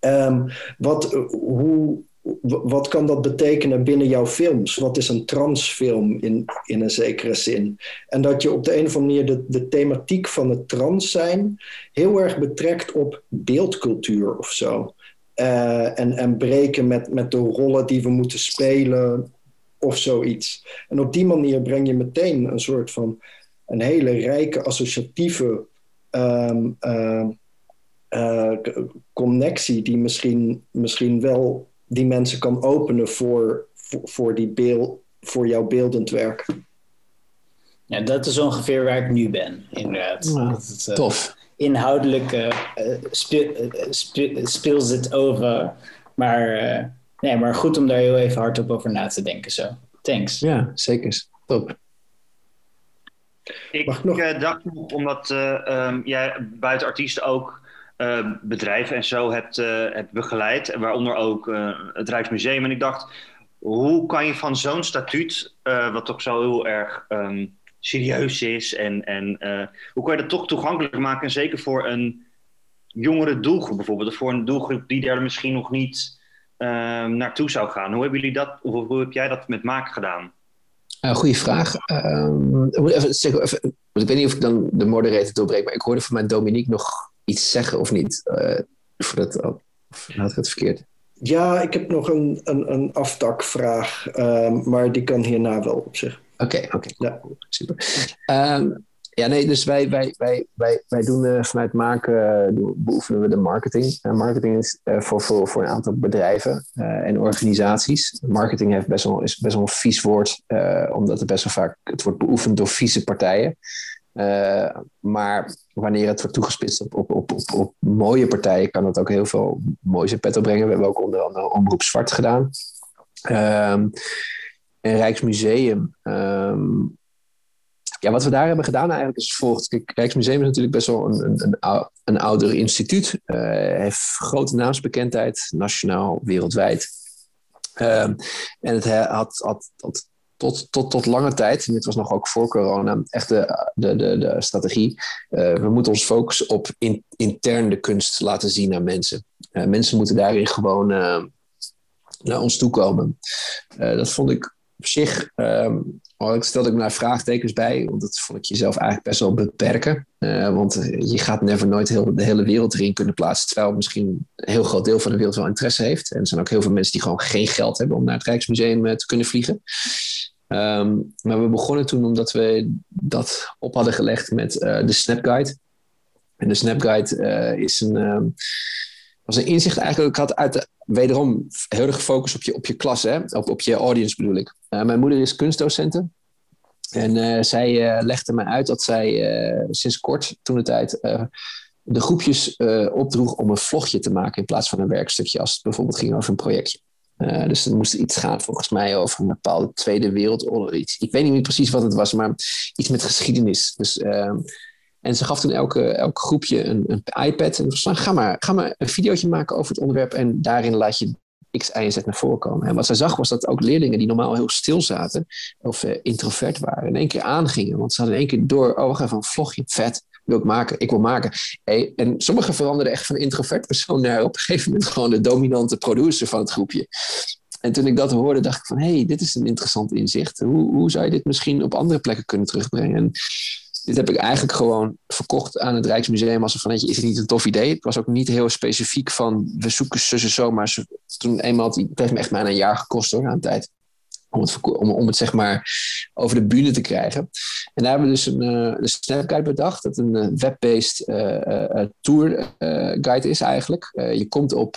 Um, wat, hoe, wat kan dat betekenen binnen jouw films? Wat is een transfilm in, in een zekere zin? En dat je op de een of andere manier de, thematiek van het trans zijn heel erg betrekt op beeldcultuur of zo. Uh, en, en breken met, met de rollen die we moeten spelen of zoiets. En op die manier breng je meteen een soort van een hele rijke associatieve um, uh, uh, connectie die misschien, misschien wel die mensen kan openen voor, voor, voor, die beeld, voor jouw beeldend werk. Ja, dat is ongeveer waar ik nu ben, inderdaad. Ja, dat het, uh, tof. Inhoudelijk uh, speel, speel, speelt het over. Maar, uh, nee, maar goed om daar heel even hardop over na te denken. Zo. Thanks. Ja, zeker. Top. Ik, ik nog... dacht omdat um, jij buiten artiesten ook uh, bedrijven en zo hebt, uh, hebt begeleid. Waaronder ook uh, het Rijksmuseum. En ik dacht, hoe kan je van zo'n statuut, wat toch zo heel erg um, serieus is. En, en eh, hoe kan je dat toch toegankelijk maken? En zeker voor een jongere doelgroep bijvoorbeeld. Of voor een doelgroep die daar misschien nog niet ehm, naartoe zou gaan. Hoe hebben jullie dat, of hoe heb jij dat met maken gedaan? Uh, goeie vraag. Ik, even, ik weet niet of ik dan de moderator doorbreek, maar ik hoorde van mijn Dominique nog iets zeggen of niet. Uh, voordat, of had ik het verkeerd? Ja, ik heb nog een, een, een aftakvraag, um, maar die kan hierna wel op zich. Oké, okay, oké. Okay. Ja. Super. Um, ja, nee, dus wij, wij, wij, wij, wij doen uh, vanuit maken, uh, beoefenen we de marketing. Uh, marketing is voor, voor, voor een aantal bedrijven en organisaties. Marketing heeft best wel, is best wel een vies woord, omdat het best wel vaak het wordt beoefend door vieze partijen. Maar wanneer het wordt toegespitst op, op, op, op, mooie partijen, kan het ook heel veel moois in petto brengen. We hebben ook onder andere Omroep Zwart gedaan. Um, en Rijksmuseum. Um, ja, wat we daar hebben gedaan eigenlijk is volgt. Kijk, Rijksmuseum is natuurlijk best wel een, een, een, ouder instituut. Uh, heeft grote naamsbekendheid, nationaal, wereldwijd. Um, en het had, had tot, tot, tot lange tijd, en dit was nog ook voor corona, echt de, de, de, strategie. Uh, we moeten ons focussen op in, intern de kunst laten zien aan mensen. Uh, mensen moeten daarin gewoon uh, naar ons toe komen. dat vond ik op zich um, stelde ik daar vraagtekens bij, want dat vond ik jezelf eigenlijk best wel beperken. Want je gaat never nooit heel, de hele wereld erin kunnen plaatsen, terwijl misschien een heel groot deel van de wereld wel interesse heeft. En er zijn ook heel veel mensen die gewoon geen geld hebben om naar het Rijksmuseum te kunnen vliegen. Um, maar we begonnen toen omdat we dat op hadden gelegd met uh, de Snapguide. En de Snapguide is een, um, was een inzicht eigenlijk. Ik had uit de, wederom heel erg gefocust op je, op je klas, hè? Op, op je audience bedoel ik. Uh, mijn moeder is kunstdocente. En zij legde me uit dat zij sinds kort, toen de tijd, de groepjes opdroeg om een vlogje te maken in plaats van een werkstukje, als het bijvoorbeeld ging over een projectje. Dus er moest iets gaan, volgens mij, over een bepaalde Tweede Wereldoorlog. Iets. Ik weet niet meer precies wat het was, maar iets met geschiedenis. Dus ehm, en ze gaf toen elke, elk groepje een, een iPad. En van, ga maar, ga maar een videootje maken over het onderwerp. En daarin laat je X, Y Z naar voren komen. En wat zij zag was dat ook leerlingen die normaal heel stil zaten. Of uh, introvert waren. In één keer aangingen. Want ze hadden in één keer door. Oh, wacht even, een vlogje. Vet. Wil ik maken. Ik wil maken. En sommigen veranderden echt van introvert persoon naar op een gegeven moment gewoon de dominante producer van het groepje. En toen ik dat hoorde, dacht ik van, hé, hey, dit is een interessant inzicht. Hoe, hoe zou je dit misschien op andere plekken kunnen terugbrengen? En dit heb ik eigenlijk gewoon verkocht aan het Rijksmuseum als een van, is het niet een tof idee? Het was ook niet heel specifiek van, we zoeken zussen zo, maar toen eenmaal, het heeft me echt maar een jaar gekost hoor, aan tijd. Om het, om, het zeg maar over de bühne te krijgen. En daar hebben we dus een, uh, een Snapguide bedacht. Dat een uh, web-based uh, tour guide is eigenlijk. je komt op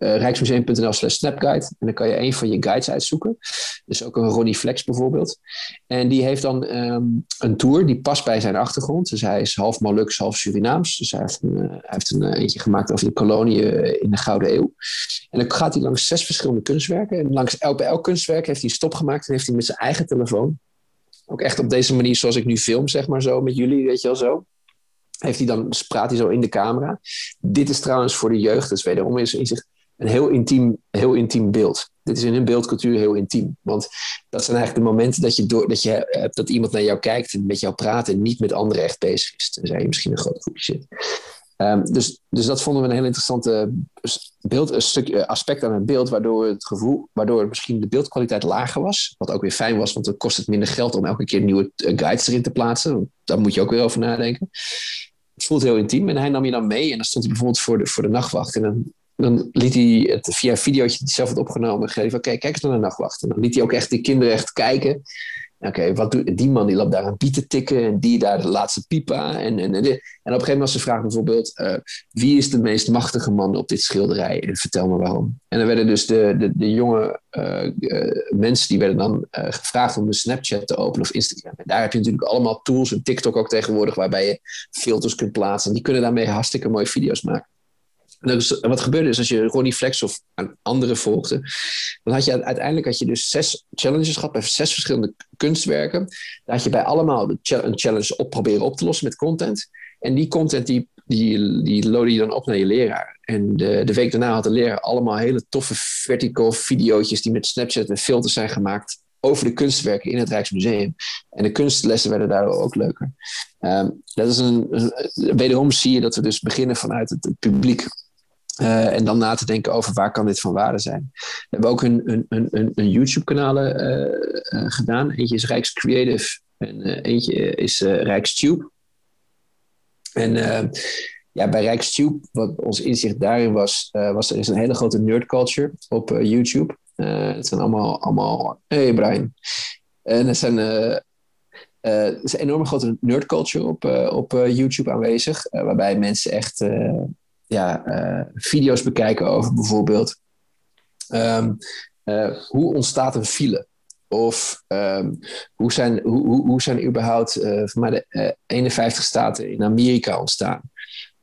uh, rijksmuseum.nl slash snapguide. En dan kan je een van je guides uitzoeken. Dus ook een Ronnie Flex bijvoorbeeld. En die heeft dan um, een tour die past bij zijn achtergrond. Dus hij is half Molux, half Surinaams. Dus hij heeft een, hij heeft een uh, eentje gemaakt over de kolonie in de Gouden Eeuw. En dan gaat hij langs zes verschillende kunstwerken. En langs elk, elk kunstwerk heeft hij een stop gemaakt. En heeft hij met zijn eigen telefoon. Ook echt op deze manier zoals ik nu film, zeg maar zo, met jullie, weet je wel zo heeft hij dan, praat hij zo in de camera. Dit is trouwens voor de jeugd, dus wederom is in zich een heel intiem, heel intiem beeld. Dit is in een beeldcultuur heel intiem. Want dat zijn eigenlijk de momenten dat je, door, dat je hebt dat iemand naar jou kijkt en met jou praat en niet met anderen echt bezig is. Tenzij je misschien een groot groepje zit. Um, dus, dus dat vonden we een heel interessante beeld, een eh, aspect aan het beeld, waardoor het gevoel, waardoor misschien de beeldkwaliteit lager was. Wat ook weer fijn was, want dan kost het minder geld om elke keer nieuwe eh, guides erin te plaatsen. Daar moet je ook weer over nadenken. Het voelt heel intiem en hij nam je dan mee en dan stond hij bijvoorbeeld voor de, voor de nachtwacht. En dan dan liet hij het via een videootje dat hij zelf had opgenomen geven. Oké, kijk eens naar de nachtwacht. En dan liet hij ook echt de kinderen echt kijken. Oké, wat doet die man? Die loopt daar een biet tikken en die daar de laatste pipa. En, en, en, en op een gegeven moment was de vraag bijvoorbeeld: uh, wie is de meest machtige man op dit schilderij? En vertel me waarom. En dan werden dus de, de, de jonge uh, uh, mensen die werden dan gevraagd om de Snapchat te openen of Instagram. En daar heb je natuurlijk allemaal tools en TikTok ook tegenwoordig waarbij je filters kunt plaatsen. En die kunnen daarmee hartstikke mooie video's maken. Dus wat gebeurde is, als je Ronnie Flex of anderen volgde, dan had je uiteindelijk had je dus zes challenges gehad bij zes verschillende kunstwerken. Daar had je bij allemaal een challenge op proberen op te lossen met content. En die content die, die, die loadde je dan op naar je leraar. En de, de week daarna had de leraar allemaal hele toffe vertical video's die met Snapchat en filters zijn gemaakt over de kunstwerken in het Rijksmuseum. En de kunstlessen werden daardoor ook leuker. Ehm, dat is een, wederom zie je dat we dus beginnen vanuit het, publiek. Uh, en dan na te denken over waar kan dit van waarde zijn. We hebben ook een, een, een, een YouTube-kanalen uh, uh, gedaan. Eentje is Rijks Creative en eentje is Rijkstube. En ja, bij Rijkstube, wat ons inzicht daarin was, was er is een hele grote nerd culture op YouTube. het zijn allemaal, allemaal hey Brian. En er zijn er is een enorme grote nerdculture op, op YouTube aanwezig, waarbij mensen echt ja, video's bekijken over bijvoorbeeld um, hoe ontstaat een file? Of um, hoe, zijn, hoe, hoe, zijn überhaupt van mij de 51 staten in Amerika ontstaan?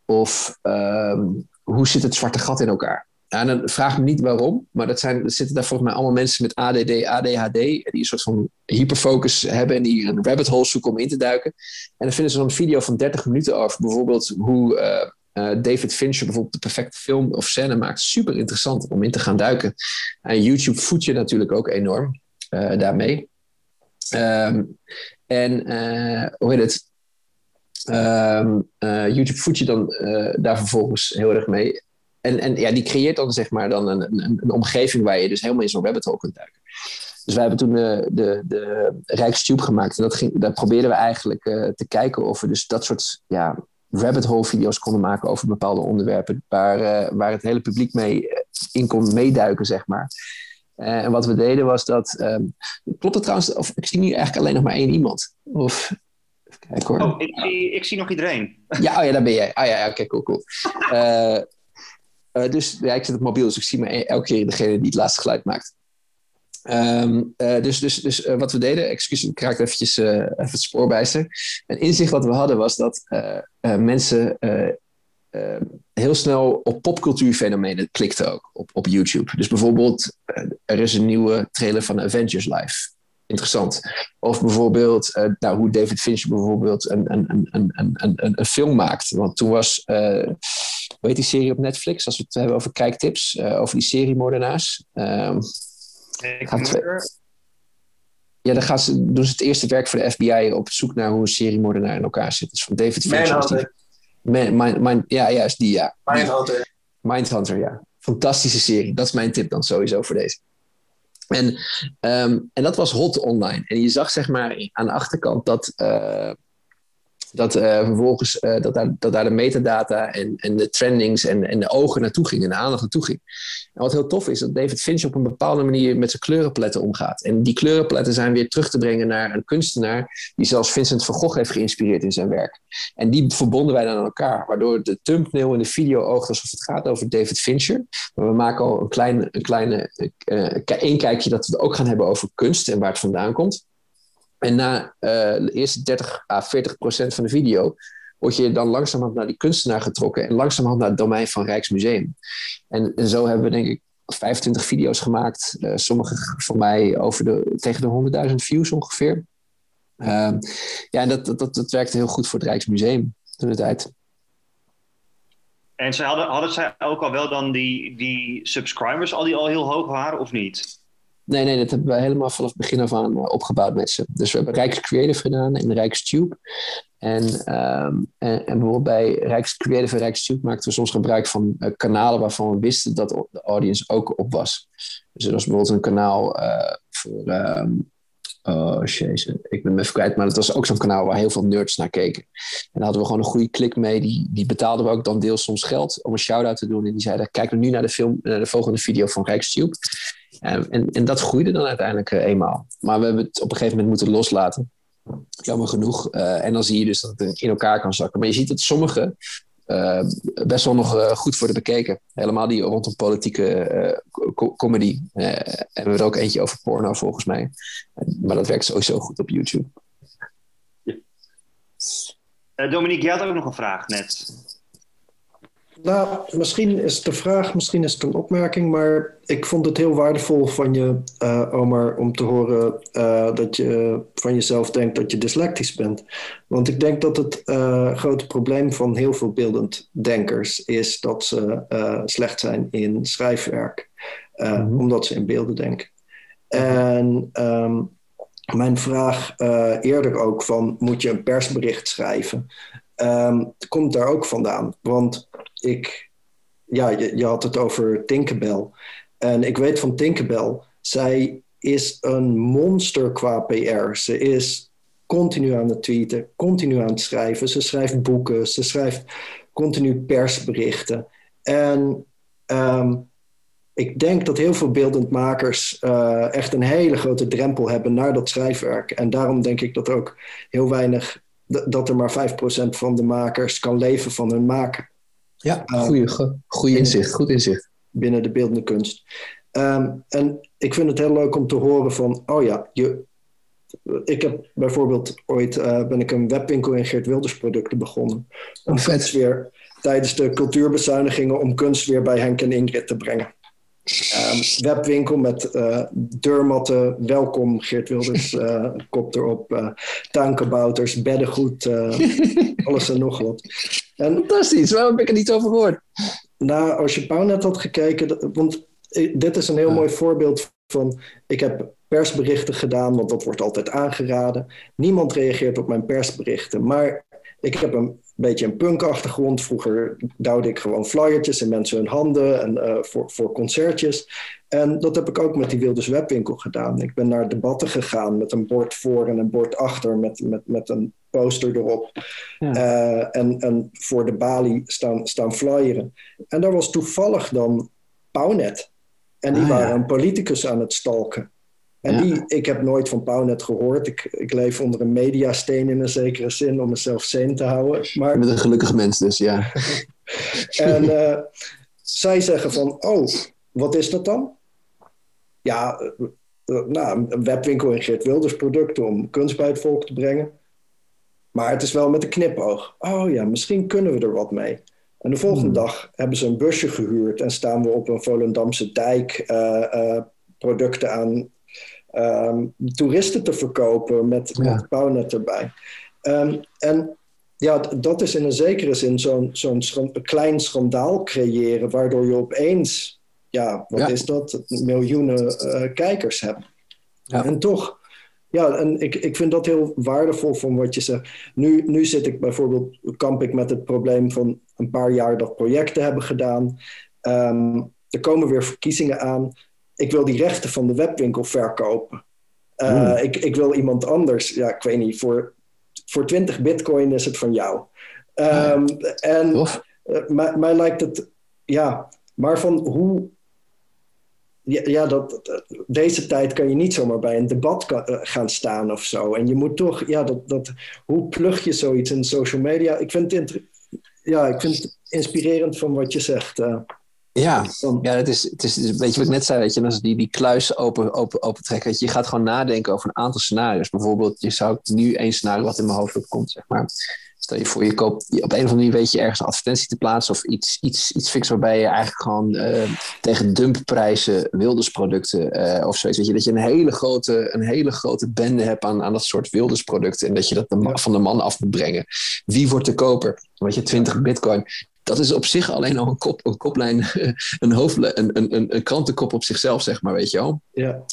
Of um, hoe zit het zwarte gat in elkaar? Ja, dan vraag me niet waarom, maar dat zijn, er zitten daar volgens mij allemaal mensen met ADD, ADHD, die een soort van hyperfocus hebben en die een rabbit hole zoeken om in te duiken. En dan vinden ze dan een video van 30 minuten over bijvoorbeeld hoe uh, uh, David Fincher bijvoorbeeld de perfecte film of scène maakt. Super interessant om in te gaan duiken. En YouTube voedt je natuurlijk ook enorm uh, daarmee. Um, en hoe heet het? Um, YouTube voedt je dan daar vervolgens heel erg mee. En, en ja, die creëert dan zeg maar dan een, een, een omgeving waar je dus helemaal in zo'n rabbit kunt duiken. Dus wij hebben toen de, de, de Rijkstube gemaakt. En dat ging, daar probeerden we eigenlijk te kijken of we dus dat soort ja, rabbit hole video's konden maken over bepaalde onderwerpen. Waar, uh, waar het hele publiek mee eh, in kon meeduiken, zeg maar. Uh, en wat we deden was dat. Um, klopt het trouwens? Of ik zie nu eigenlijk alleen nog maar één iemand. Of. Kijk hoor. Oh, ik zie, ik zie nog iedereen. <laughs> Ja, oh ja, daar ben jij. Ah ja, oké, okay, cool, cool. Uh, dus ja, ik zit op mobiel, dus ik zie maar e- elke keer degene die het laatste geluid maakt. Um, dus dus, dus uh, wat we deden, excuus, ik raak eventjes even het spoor bijster. Een inzicht wat we hadden was dat mensen heel snel op popcultuurfenomenen klikten ook op, op YouTube. Dus bijvoorbeeld, er is een nieuwe trailer van Avengers Live interessant. Of bijvoorbeeld nou, hoe David Fincher bijvoorbeeld een, een, een, een, een, een, film maakt. Want toen was, hoe heet die serie op Netflix? Als we het hebben over kijktips, over die serie Moordenaars. Um, ja, dan gaan ze, doen ze het eerste werk voor de FBI op zoek naar hoe een serie moordenaar in elkaar zit. Dus van David Fincher. Man, ja, juist die, ja. Mindhunter. Mindhunter, ja. Fantastische serie. Dat is mijn tip dan sowieso voor deze. En, um, en dat was hot online. En je zag zeg maar aan de achterkant dat, uh, dat uh, vervolgens uh, dat, daar, dat daar de metadata en, en de trendings en, en de ogen naartoe gingen en de aandacht naartoe ging. En wat heel tof is, dat David Fincher op een bepaalde manier met zijn kleurenpaletten omgaat. En die kleurenpaletten zijn weer terug te brengen naar een kunstenaar die zelfs Vincent van Gogh heeft geïnspireerd in zijn werk. En die verbonden wij dan aan elkaar, waardoor de thumbnail in de video oogt alsof het gaat over David Fincher. Maar we maken al een, klein, een kleine uh, kijkje dat we het ook gaan hebben over kunst en waar het vandaan komt. En na uh, de eerste 30 à 40 procent van de video word je dan langzamerhand naar die kunstenaar getrokken en langzamerhand naar het domein van Rijksmuseum. En, zo hebben we denk ik 25 video's gemaakt. Uh, sommige van mij over de, tegen de 100.000 views ongeveer. Uh, ja, en dat, dat, dat, dat werkte heel goed voor het Rijksmuseum toen de tijd. En ze hadden, hadden zij ook al wel dan die, die subscribers al die al heel hoog waren of niet? Nee, nee, dat hebben we helemaal vanaf het begin af aan eh, opgebouwd met ze. Dus we hebben Rijks Creative gedaan en Rijkstube. En, um, en, en, bijvoorbeeld bij Rijks Creative en Rijkstube maakten we soms gebruik van uh, kanalen waarvan we wisten dat de audience ook op was. Dus er was bijvoorbeeld een kanaal uh, voor. Um, oh, jezus, ik ben me even kwijt, maar dat was ook zo'n kanaal waar heel veel nerds naar keken. En daar hadden we gewoon een goede klik mee. Die, die betaalden we ook dan deels soms geld om een shout-out te doen. En die zeiden: Kijk nu naar de, film, naar de volgende video van Rijkstube. En, en, en, dat groeide dan uiteindelijk uh, eenmaal. Maar we hebben het op een gegeven moment moeten loslaten. Jammer genoeg. Uh, en dan zie je dus dat het in elkaar kan zakken. Maar je ziet dat sommige uh, best wel nog goed worden bekeken. Helemaal die rondom politieke comedy. en we er ook eentje over porno volgens mij. Maar dat werkt sowieso goed op YouTube. Dominique, jij had ook nog een vraag net. Nou, misschien is het de vraag, misschien is het een opmerking, maar ik vond het heel waardevol van je, uh, Omar, om te horen uh, dat je van jezelf denkt dat je dyslectisch bent. Want ik denk dat het uh, grote probleem van heel veel beeldend denkers is dat ze slecht zijn in schrijfwerk, mm -hmm. omdat ze in beelden denken. En ehm, mijn vraag eerder ook van, moet je een persbericht schrijven? Um, komt daar ook vandaan. Want ik, ja, je, had het over Tinkerbell. En ik weet van Tinkerbell, zij is een monster qua PR. Ze is continu aan het tweeten, continu aan het schrijven. Ze schrijft boeken, ze schrijft continu persberichten. En um, ik denk dat heel veel beeldend makers uh, echt een hele grote drempel hebben naar dat schrijfwerk. En daarom denk ik dat ook heel weinig, dat er maar 5% van de makers kan leven van hun maken. Ja, goede, goede inzicht, goed inzicht. Binnen de beeldende kunst. Um, en ik vind het heel leuk om te horen van, oh ja, je, ik heb bijvoorbeeld ooit uh, ben ik een webwinkel in Geert Wilders producten begonnen. Om oh, vet. weer tijdens de cultuurbezuinigingen om kunst weer bij Henk en Ingrid te brengen. Um, webwinkel met uh, deurmatten, welkom Geert Wilders, uh, <laughs> kop erop, uh, tuinkabouters, beddengoed, <laughs> alles en nog wat. En, Fantastisch, waarom heb ik er niet over gehoord? Nou, als je Pownet had gekeken, want dit is een heel mooi voorbeeld van, ik heb persberichten gedaan, want dat wordt altijd aangeraden. Niemand reageert op mijn persberichten, maar ik heb een beetje een punkachtergrond. Vroeger duwde ik gewoon flyertjes in mensen hun handen en, uh, voor, voor concertjes. En dat heb ik ook met die Wilders Webwinkel gedaan. Ik ben naar debatten gegaan met een bord voor en een bord achter met, met, met een poster erop. Ja. Uh, en, en voor de balie staan, staan flyeren. En daar was toevallig dan Pownet. En die ah, waren ja. een politicus aan het stalken. En die, ik heb nooit van Pownet gehoord. Ik, ik leef onder een mediasteen in een zekere zin om mezelf zen te houden. Maar... Met een gelukkig mens dus, ja. <laughs> en uh, zij zeggen van, oh, wat is dat dan? Ja, uh, nou, een webwinkel in Geert Wilders producten om kunst bij het volk te brengen. Maar het is wel met een knipoog. Oh ja, misschien kunnen we er wat mee. En de volgende hmm. dag hebben ze een busje gehuurd en staan we op een Volendamse dijk uh, producten aan um, toeristen te verkopen met, ja. met erbij. Um, en ja, dat is in een zekere zin zo'n zo'n klein schandaal creëren, waardoor je opeens, ja, wat ja. is dat, miljoenen uh, kijkers hebt. Ja. En toch, ja, en ik, ik vind dat heel waardevol van wat je zegt. Nu, nu zit ik bijvoorbeeld, kamp ik met het probleem van een paar jaar dat projecten hebben gedaan. Um, er komen weer verkiezingen aan ik wil die rechten van de webwinkel verkopen. Uh, hmm. ik, ik wil iemand anders, ja, ik weet niet, voor, voor 20 bitcoin is het van jou. Um, en uh, mij, mij lijkt het, ja, maar van hoe, ja, ja dat, deze tijd kan je niet zomaar bij een debat kan, uh, gaan staan of zo. En je moet toch, ja, dat, dat, hoe plug je zoiets in social media? Ik vind het, ja, ik vind het inspirerend van wat je zegt. Ja, ja het, is, het is een beetje wat ik net zei, weet je, als die, die kluis open, open, open trekken. Je, je gaat gewoon nadenken over een aantal scenario's. Bijvoorbeeld, je zou nu één scenario wat in mijn hoofd opkomt, zeg maar. Stel je voor, je koopt op een of andere manier weet je ergens een advertentie te plaatsen of iets, iets, iets fix waarbij je eigenlijk gewoon uh, tegen dumpprijzen wildersproducten uh, of zoiets. Weet je, dat je een hele grote, een hele grote bende hebt aan, aan dat soort wildersproducten en dat je dat de, van de man af moet brengen. Wie wordt de koper? Weet je, 20 bitcoin dat is op zich alleen al een, kop, een koplijn, <laughs> een, hoofdlijn, een, een, een, krantenkop op zichzelf, zeg maar, weet je wel. Ja.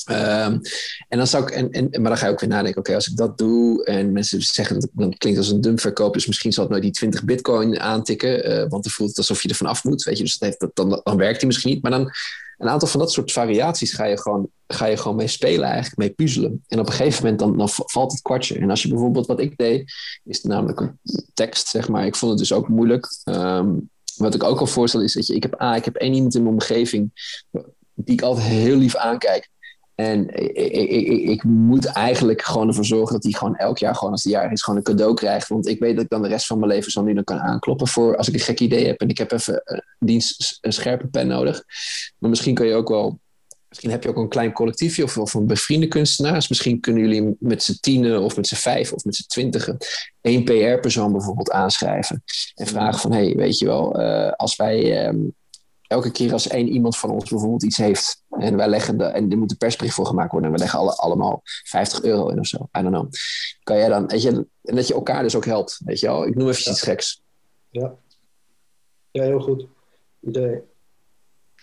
Um, en dan zou ik, en, en, maar dan ga je ook weer nadenken, oké, okay, als ik dat doe en mensen zeggen, dan klinkt als een dumpverkoop, dus misschien zal het nooit die 20 bitcoin aantikken, uh, want dan voelt het alsof je er vanaf moet, weet je, dus dat heeft, dat, dan, dan werkt die misschien niet, maar dan een aantal van dat soort variaties ga je gewoon, ga je gewoon mee spelen, eigenlijk mee puzzelen. En op een gegeven moment dan, dan valt het kwartje. En als je bijvoorbeeld wat ik deed, is namelijk een tekst, zeg maar. Ik vond het dus ook moeilijk. Um, wat ik ook al voorstel is dat je, ik heb, ah, ik heb één iemand in mijn omgeving die ik altijd heel lief aankijk. En ik, ik, ik, ik, moet eigenlijk gewoon ervoor zorgen dat hij gewoon elk jaar, gewoon als hij jaar is, gewoon een cadeau krijgt. Want ik weet dat ik dan de rest van mijn leven zo nu dan kan aankloppen voor als ik een gek idee heb en ik heb even een, dienst, een scherpe pen nodig. Maar misschien kan je ook wel Misschien heb je ook een klein collectiefje of, of een bevriende kunstenaars. Misschien kunnen jullie met z'n tienen of met z'n vijf of met z'n twintigen één PR-persoon bijvoorbeeld aanschrijven. En vragen van, hey, weet je wel, uh, als wij um, elke keer als één iemand van ons bijvoorbeeld iets heeft en wij leggen de, en er moet een persbericht voor gemaakt worden en we leggen alle, allemaal 50 euro in of zo, I don't know. Kan jij dan, weet je, en dat je elkaar dus ook helpt, weet je wel. Ik noem even ja. iets geks. Ja. Ja, heel goed idee.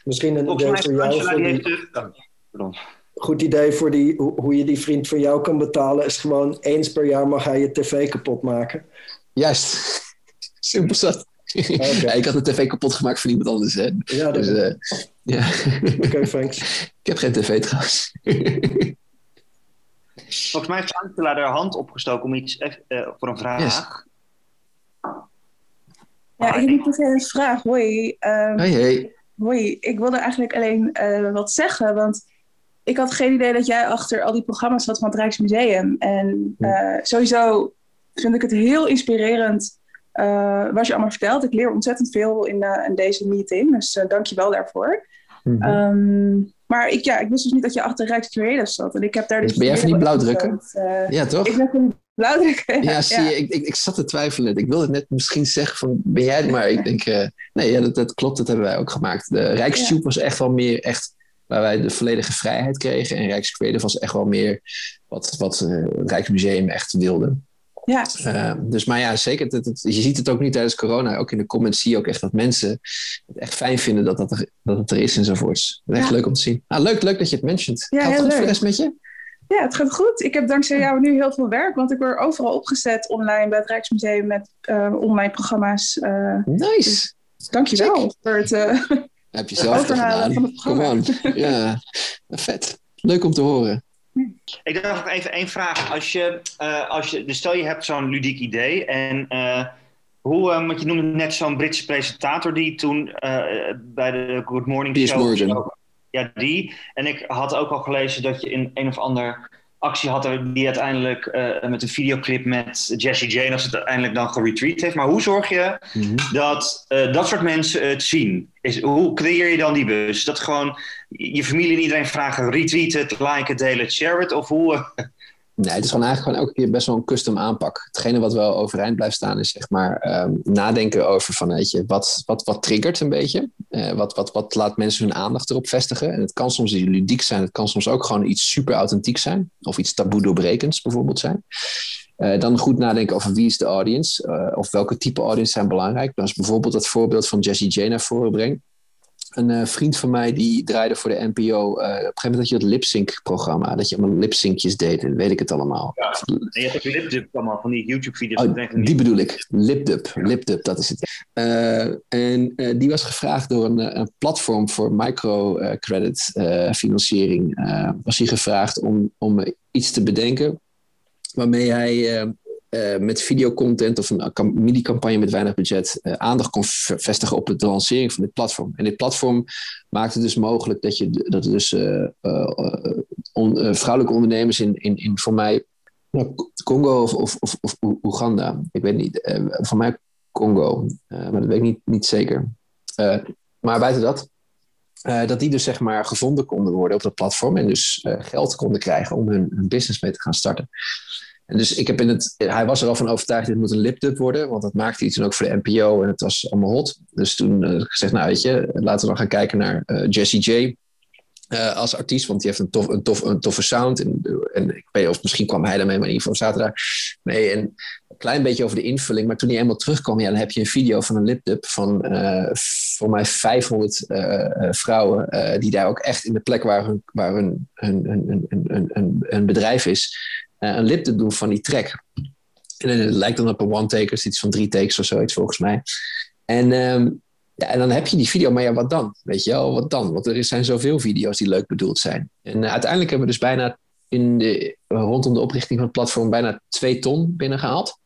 Misschien een idee voor jou. Voor die, goed idee voor die, hoe, hoe je die vriend van jou kan betalen, is gewoon eens per jaar mag hij je tv kapot maken. Juist. <laughs> Simpel zat. <laughs> Ja, ik had de tv kapot gemaakt van iemand anders. Hè. Ja, dat Dus, eh, ja. <laughs> Oké, thanks. ik heb geen tv trouwens. <laughs> Volgens mij heeft Angela haar hand opgestoken om iets eff- eh, voor een vraag. Yes. Ja, ik heb niet per se een vraag. Hoi. Ehm, Hey, hey. hoi. Ik wilde eigenlijk alleen eh, wat zeggen, want ik had geen idee dat jij achter al die programma's zat van het Rijksmuseum. En eh, sowieso vind ik het heel inspirerend eh, wat je allemaal vertelt. Ik leer ontzettend veel in, eh, in deze meeting, dus eh, dank je wel daarvoor. Mhm. Ehm, maar ik, ja, ik wist dus niet dat je achter Rijkscreators zat. En ik heb daar dus Ben jij van die blauwdrukken? Eh, Ja, toch? ik ben van die blauwdrukken. Ja, zie je, ik, ik, ik zat te twijfelen. Ik wilde net misschien zeggen van, ben jij het? Maar ik denk, eh, nee, ja, dat, dat klopt, dat hebben wij ook gemaakt. De Rijkstube was echt wel meer echt waar wij de volledige vrijheid kregen. En Rijkscreative was echt wel meer wat, wat eh, het Rijksmuseum echt wilde. Ja, Eh, dus, maar ja, zeker. Het, het- je ziet het ook niet tijdens corona. Ook in de comments zie je ook echt dat mensen het echt fijn vinden dat, dat, er, dat het er is enzovoorts. Echt Ja. leuk om te zien. Ah, leuk, leuk dat je het mentioned. Ja, Gaat het heel goed voor de leuk. rest met je? Ja, het gaat goed. Ik heb dankzij jou nu heel veel werk, want ik word overal opgezet online bij het Rijksmuseum met eh, online programma's. Eh Nice. dankjewel voor het. eh, Heb je zelf Overhalen van het programma. Ja, vet. Leuk om te horen. Ik dacht nog even één vraag. Als je, eh, als je, dus stel je hebt zo'n ludiek idee en eh, hoe, eh, want je noemde net zo'n Britse presentator die toen eh, bij de Good Morning Piers Show... Morgan. Ja, die. En ik had ook al gelezen dat je in een of ander actie had er die uiteindelijk eh, met een videoclip met Jessie Jane, als het uiteindelijk dan geretweet heeft. Maar hoe zorg je dat eh, dat soort mensen het zien? Is, hoe creëer je dan die bus? Dat gewoon je familie en iedereen vragen: retweet het, like het, deel het, share het? Of hoe? <laughs> Nee, het is gewoon eigenlijk gewoon elke keer best wel een custom aanpak. Hetgene wat wel overeind blijft staan is zeg maar ehm, nadenken over van weet je, wat, wat, wat triggert een beetje? Eh, wat, wat, wat laat mensen hun aandacht erop vestigen? En het kan soms ludiek zijn, het kan soms ook gewoon iets super authentiek zijn. Of iets taboe doorbrekends bijvoorbeeld zijn. Eh, dan goed nadenken over wie is de audience, eh, of welke type audience zijn belangrijk. Is bijvoorbeeld het voorbeeld van Jessie J naar voren brengt. Een eh, vriend van mij die draaide voor de NPO. eh, op een gegeven moment had je het lipsync-programma. Dat je allemaal lipsyncjes deed en weet ik het allemaal. En je hebt ook lipdub allemaal van die YouTube-video's. Oh, die bedoel ik. Lipdub. Lipdub, dat is het. Eh, en die was gevraagd door een, een platform voor microcredit financiering. was hij gevraagd om, om iets te bedenken waarmee hij eh, met videocontent of een cam- mini-campagne met weinig budget eh, aandacht kon vestigen op de lancering van dit platform. En dit platform maakte dus mogelijk dat je dat dus eh, vrouwelijke ondernemers in, in, in voor mij nou, Congo of, of, of, of Oeganda. Ik weet niet. van mij Congo. maar dat weet ik niet, niet zeker. Maar buiten dat. dat die dus zeg maar gevonden konden worden op dat platform. En dus geld konden krijgen om hun, hun business mee te gaan starten. En dus ik heb in het, hij was er al van overtuigd, dit moet een lipdub worden. Want dat maakte iets toen ook voor de NPO en het was allemaal hot. Dus toen eh, gezegd, nou weet je, laten we dan gaan kijken naar eh, Jessie J. eh, als artiest, want die heeft een, tof, een, tof, een toffe sound. En, en ik weet of misschien kwam hij daarmee, maar in ieder geval zaten daar mee. En een klein beetje over de invulling. Maar toen hij eenmaal terugkwam, ja, dan heb je een video van een lipdub van eh, voor mij 500 eh, eh, vrouwen. die daar ook echt in de plek waar hun, waar hun, hun, hun, hun, hun- hun bedrijf is, eh, een lipdub doen van die track. En het lijkt dan op een one-taker, iets van drie takes of zoiets volgens mij. En, ehm, ja, en dan heb je die video, maar ja, wat dan? Weet je wel, wat dan? Want er zijn zoveel video's die leuk bedoeld zijn. En eh, uiteindelijk hebben we dus bijna in de, rondom de oprichting van het platform bijna twee ton binnengehaald.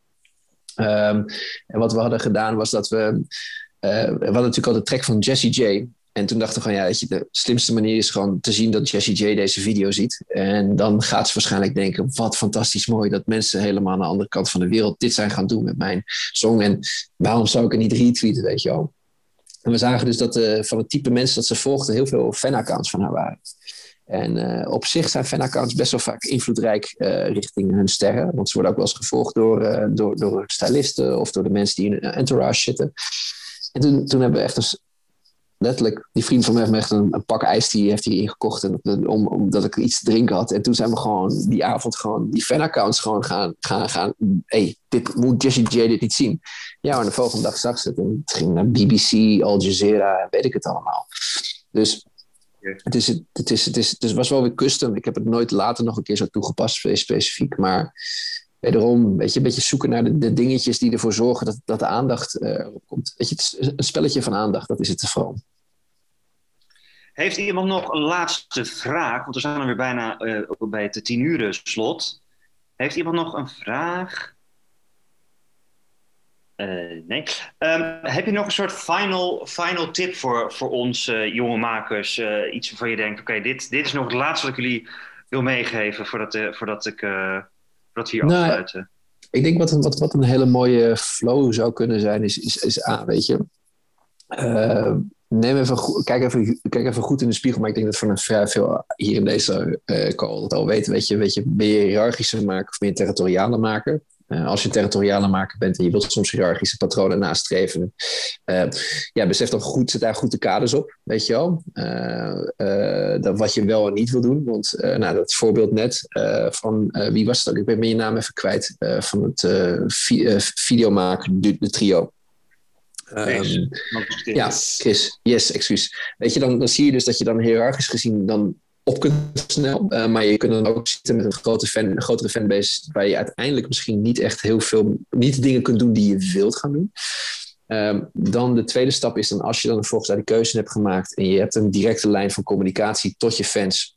Ehm, en wat we hadden gedaan was dat we. eh, we hadden natuurlijk al de track van Jessie J. En toen dachten we van ja, weet je, de slimste manier is gewoon te zien dat Jessie J deze video ziet. En dan gaat ze waarschijnlijk denken: wat fantastisch mooi dat mensen helemaal aan de andere kant van de wereld dit zijn gaan doen met mijn song. En waarom zou ik het niet retweeten, weet je wel? En we zagen dus dat eh, van het type mensen dat ze volgden heel veel fanaccounts van haar waren. En eh, op zich zijn fanaccounts best wel vaak invloedrijk eh, richting hun sterren. Want ze worden ook wel eens gevolgd door, door, door stylisten of door de mensen die in een entourage zitten. En toen, toen hebben we echt letterlijk, die vriend van mij heeft me echt een, een pak ijs die heeft hij ingekocht en, om, omdat ik iets te drinken had. En toen zijn we gewoon die avond gewoon die fanaccounts gewoon gaan, gaan, gaan hey, dit moet Jessie J dit niet zien. Ja, maar de volgende dag zag ze het en het ging naar BBC, Al Jazeera en weet ik het allemaal. Dus Het, is, het, is, het, is, het was wel weer custom. Ik heb het nooit later nog een keer zo toegepast, specifiek. Maar wederom, weet je, een beetje zoeken naar de, dingetjes die ervoor zorgen dat, dat de aandacht uh, erop komt. Weet je, het een spelletje van aandacht, dat is het vooral. Heeft iemand nog een laatste vraag? Want we zijn er weer bijna uh, bij het tien uur slot. Heeft iemand nog een vraag? Nee. Um, heb je nog een soort final, final tip voor, voor ons jonge makers? Iets waarvan je denkt, oké, dit, dit is nog het laatste wat ik jullie wil meegeven voordat, voordat, ik, we hier nou, afsluiten. Ik denk wat, wat, wat een hele mooie flow zou kunnen zijn, is, is, is A, weet je. neem even, kijk, even, kijk even goed in de spiegel, maar ik denk dat van een vrij veel hier in deze call het al weten. Weet je, weet je, ben je hiërarchische maker of ben je territoriale maker? Uh, als je territoriale maker bent en je wilt soms hiërarchische patronen nastreven, uh, ja, besef dan goed, zet daar goed de kaders op, weet je wel. Uh, dat wat je wel en niet wil doen. Want nou, dat voorbeeld net van, wie was het ook? Ik ben je naam even kwijt, van het vi videomaker, de, de trio. Um, ja, Chris. Yes, excuus. Weet je, dan, dan zie je dus dat je dan hiërarchisch gezien dan op kunt snel. Uh, maar je kunt dan ook zitten met een, grote fan, een grotere fanbase waar je uiteindelijk misschien niet echt heel veel, niet dingen kunt doen die je wilt gaan doen. Um, dan de tweede stap is dan als je dan volgens daar de keuze hebt gemaakt en je hebt een directe lijn van communicatie tot je fans,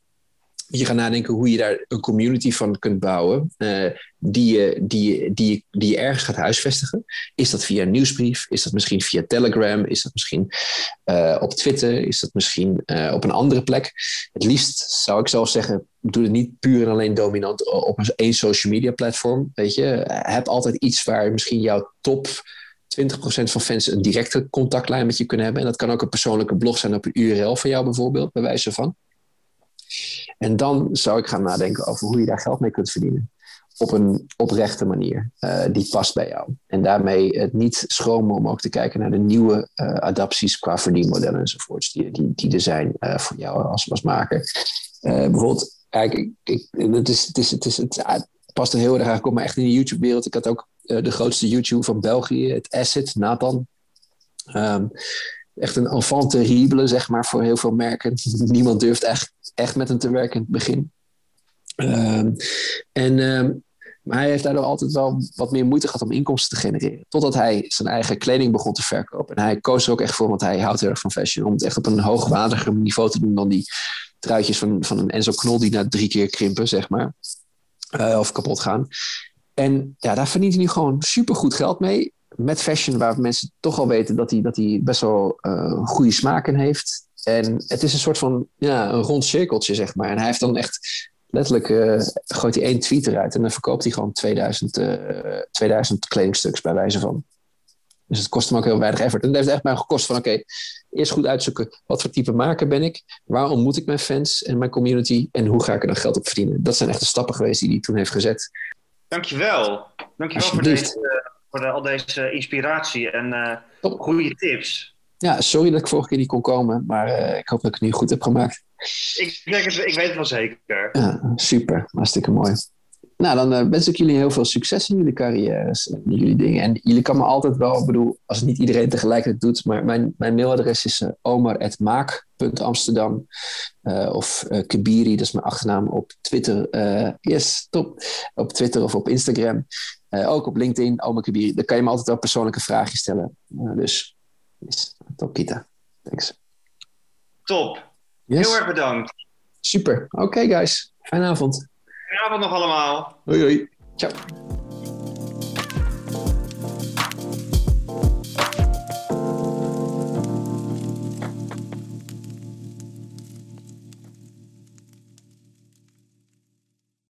je gaat nadenken hoe je daar een community van kunt bouwen, uh, die, je, die, die, die je ergens gaat huisvestigen. Is dat via een nieuwsbrief? Is dat misschien via Telegram? Is dat misschien uh, op Twitter? Is dat misschien uh, op een andere plek? Het liefst zou ik zelf zeggen, doe het niet puur en alleen dominant op één social media platform. Weet je, heb altijd iets waar misschien jouw top 20% van fans een directe contactlijn met je kunnen hebben. En dat kan ook een persoonlijke blog zijn op een URL van jou bijvoorbeeld, bij wijze van. En dan zou ik gaan nadenken over hoe je daar geld mee kunt verdienen. Op een oprechte manier uh, die past bij jou. En daarmee het niet schromen om ook te kijken naar de nieuwe uh, adapties qua verdienmodellen enzovoorts. Die, die, die er zijn uh, voor jou als, als maker. bijvoorbeeld, eigenlijk, ik, het, is, het, is, het, is, het, past er heel erg. Ik kom maar echt in de YouTube-wereld. Ik had ook de grootste YouTube van België, het Asset, Nathan. Um, echt een enfant terrible, zeg maar, voor heel veel merken. <laughs> Niemand durft echt, echt met hem te werken in het begin. Um, en, um, maar hij heeft daardoor altijd wel wat meer moeite gehad om inkomsten te genereren. Totdat hij zijn eigen kleding begon te verkopen. En hij koos er ook echt voor, want hij houdt heel erg van fashion. Om het echt op een hoogwaardiger niveau te doen dan die truitjes van, van een Enzo Knol die na drie keer krimpen, zeg maar. Uh, of kapot gaan. En ja, daar verdient hij nu gewoon supergoed geld mee met fashion, waar mensen toch al weten dat hij, dat hij best wel uh, goede smaak in heeft. En het is een soort van ja, een rond cirkeltje, zeg maar. En hij heeft dan echt letterlijk, uh, gooit hij één tweet eruit en dan verkoopt hij gewoon 2000, uh, 2000 kledingstuks bij wijze van. Dus het kost hem ook heel weinig effort. En dat heeft echt mij gekost van oké, eerst goed uitzoeken wat voor type maker ben ik, waar ontmoet ik mijn fans en mijn community en hoe ga ik er dan geld op verdienen. Dat zijn echt de stappen geweest die hij toen heeft gezet. Dankjewel. Dankjewel voor deze voor de, al deze inspiratie en uh, goede tips. Ja, sorry dat ik vorige keer niet kon komen, maar uh, ik hoop dat ik het nu goed heb gemaakt. Ik, denk het, ik weet het wel zeker. Ja, super, hartstikke mooi. Nou, dan uh, wens ik jullie heel veel succes in jullie carrières en jullie dingen. En jullie kan me altijd wel, ik bedoel, als het niet iedereen tegelijkertijd doet, maar mijn, mijn mailadres is uh, omar.maak.amsterdam uh, of Kabiri, dat is mijn achternaam op Twitter. yes, top. Op Twitter of op Instagram. ook op LinkedIn, Omar Kabiri. Daar kan je me altijd wel persoonlijke vragen stellen. dus, yes, top, Kita. Thanks. Top. Yes. Heel erg bedankt. Super. Oké, okay, guys. Fijne avond. Goedenavond nog allemaal. Hoi, hoi. Ciao.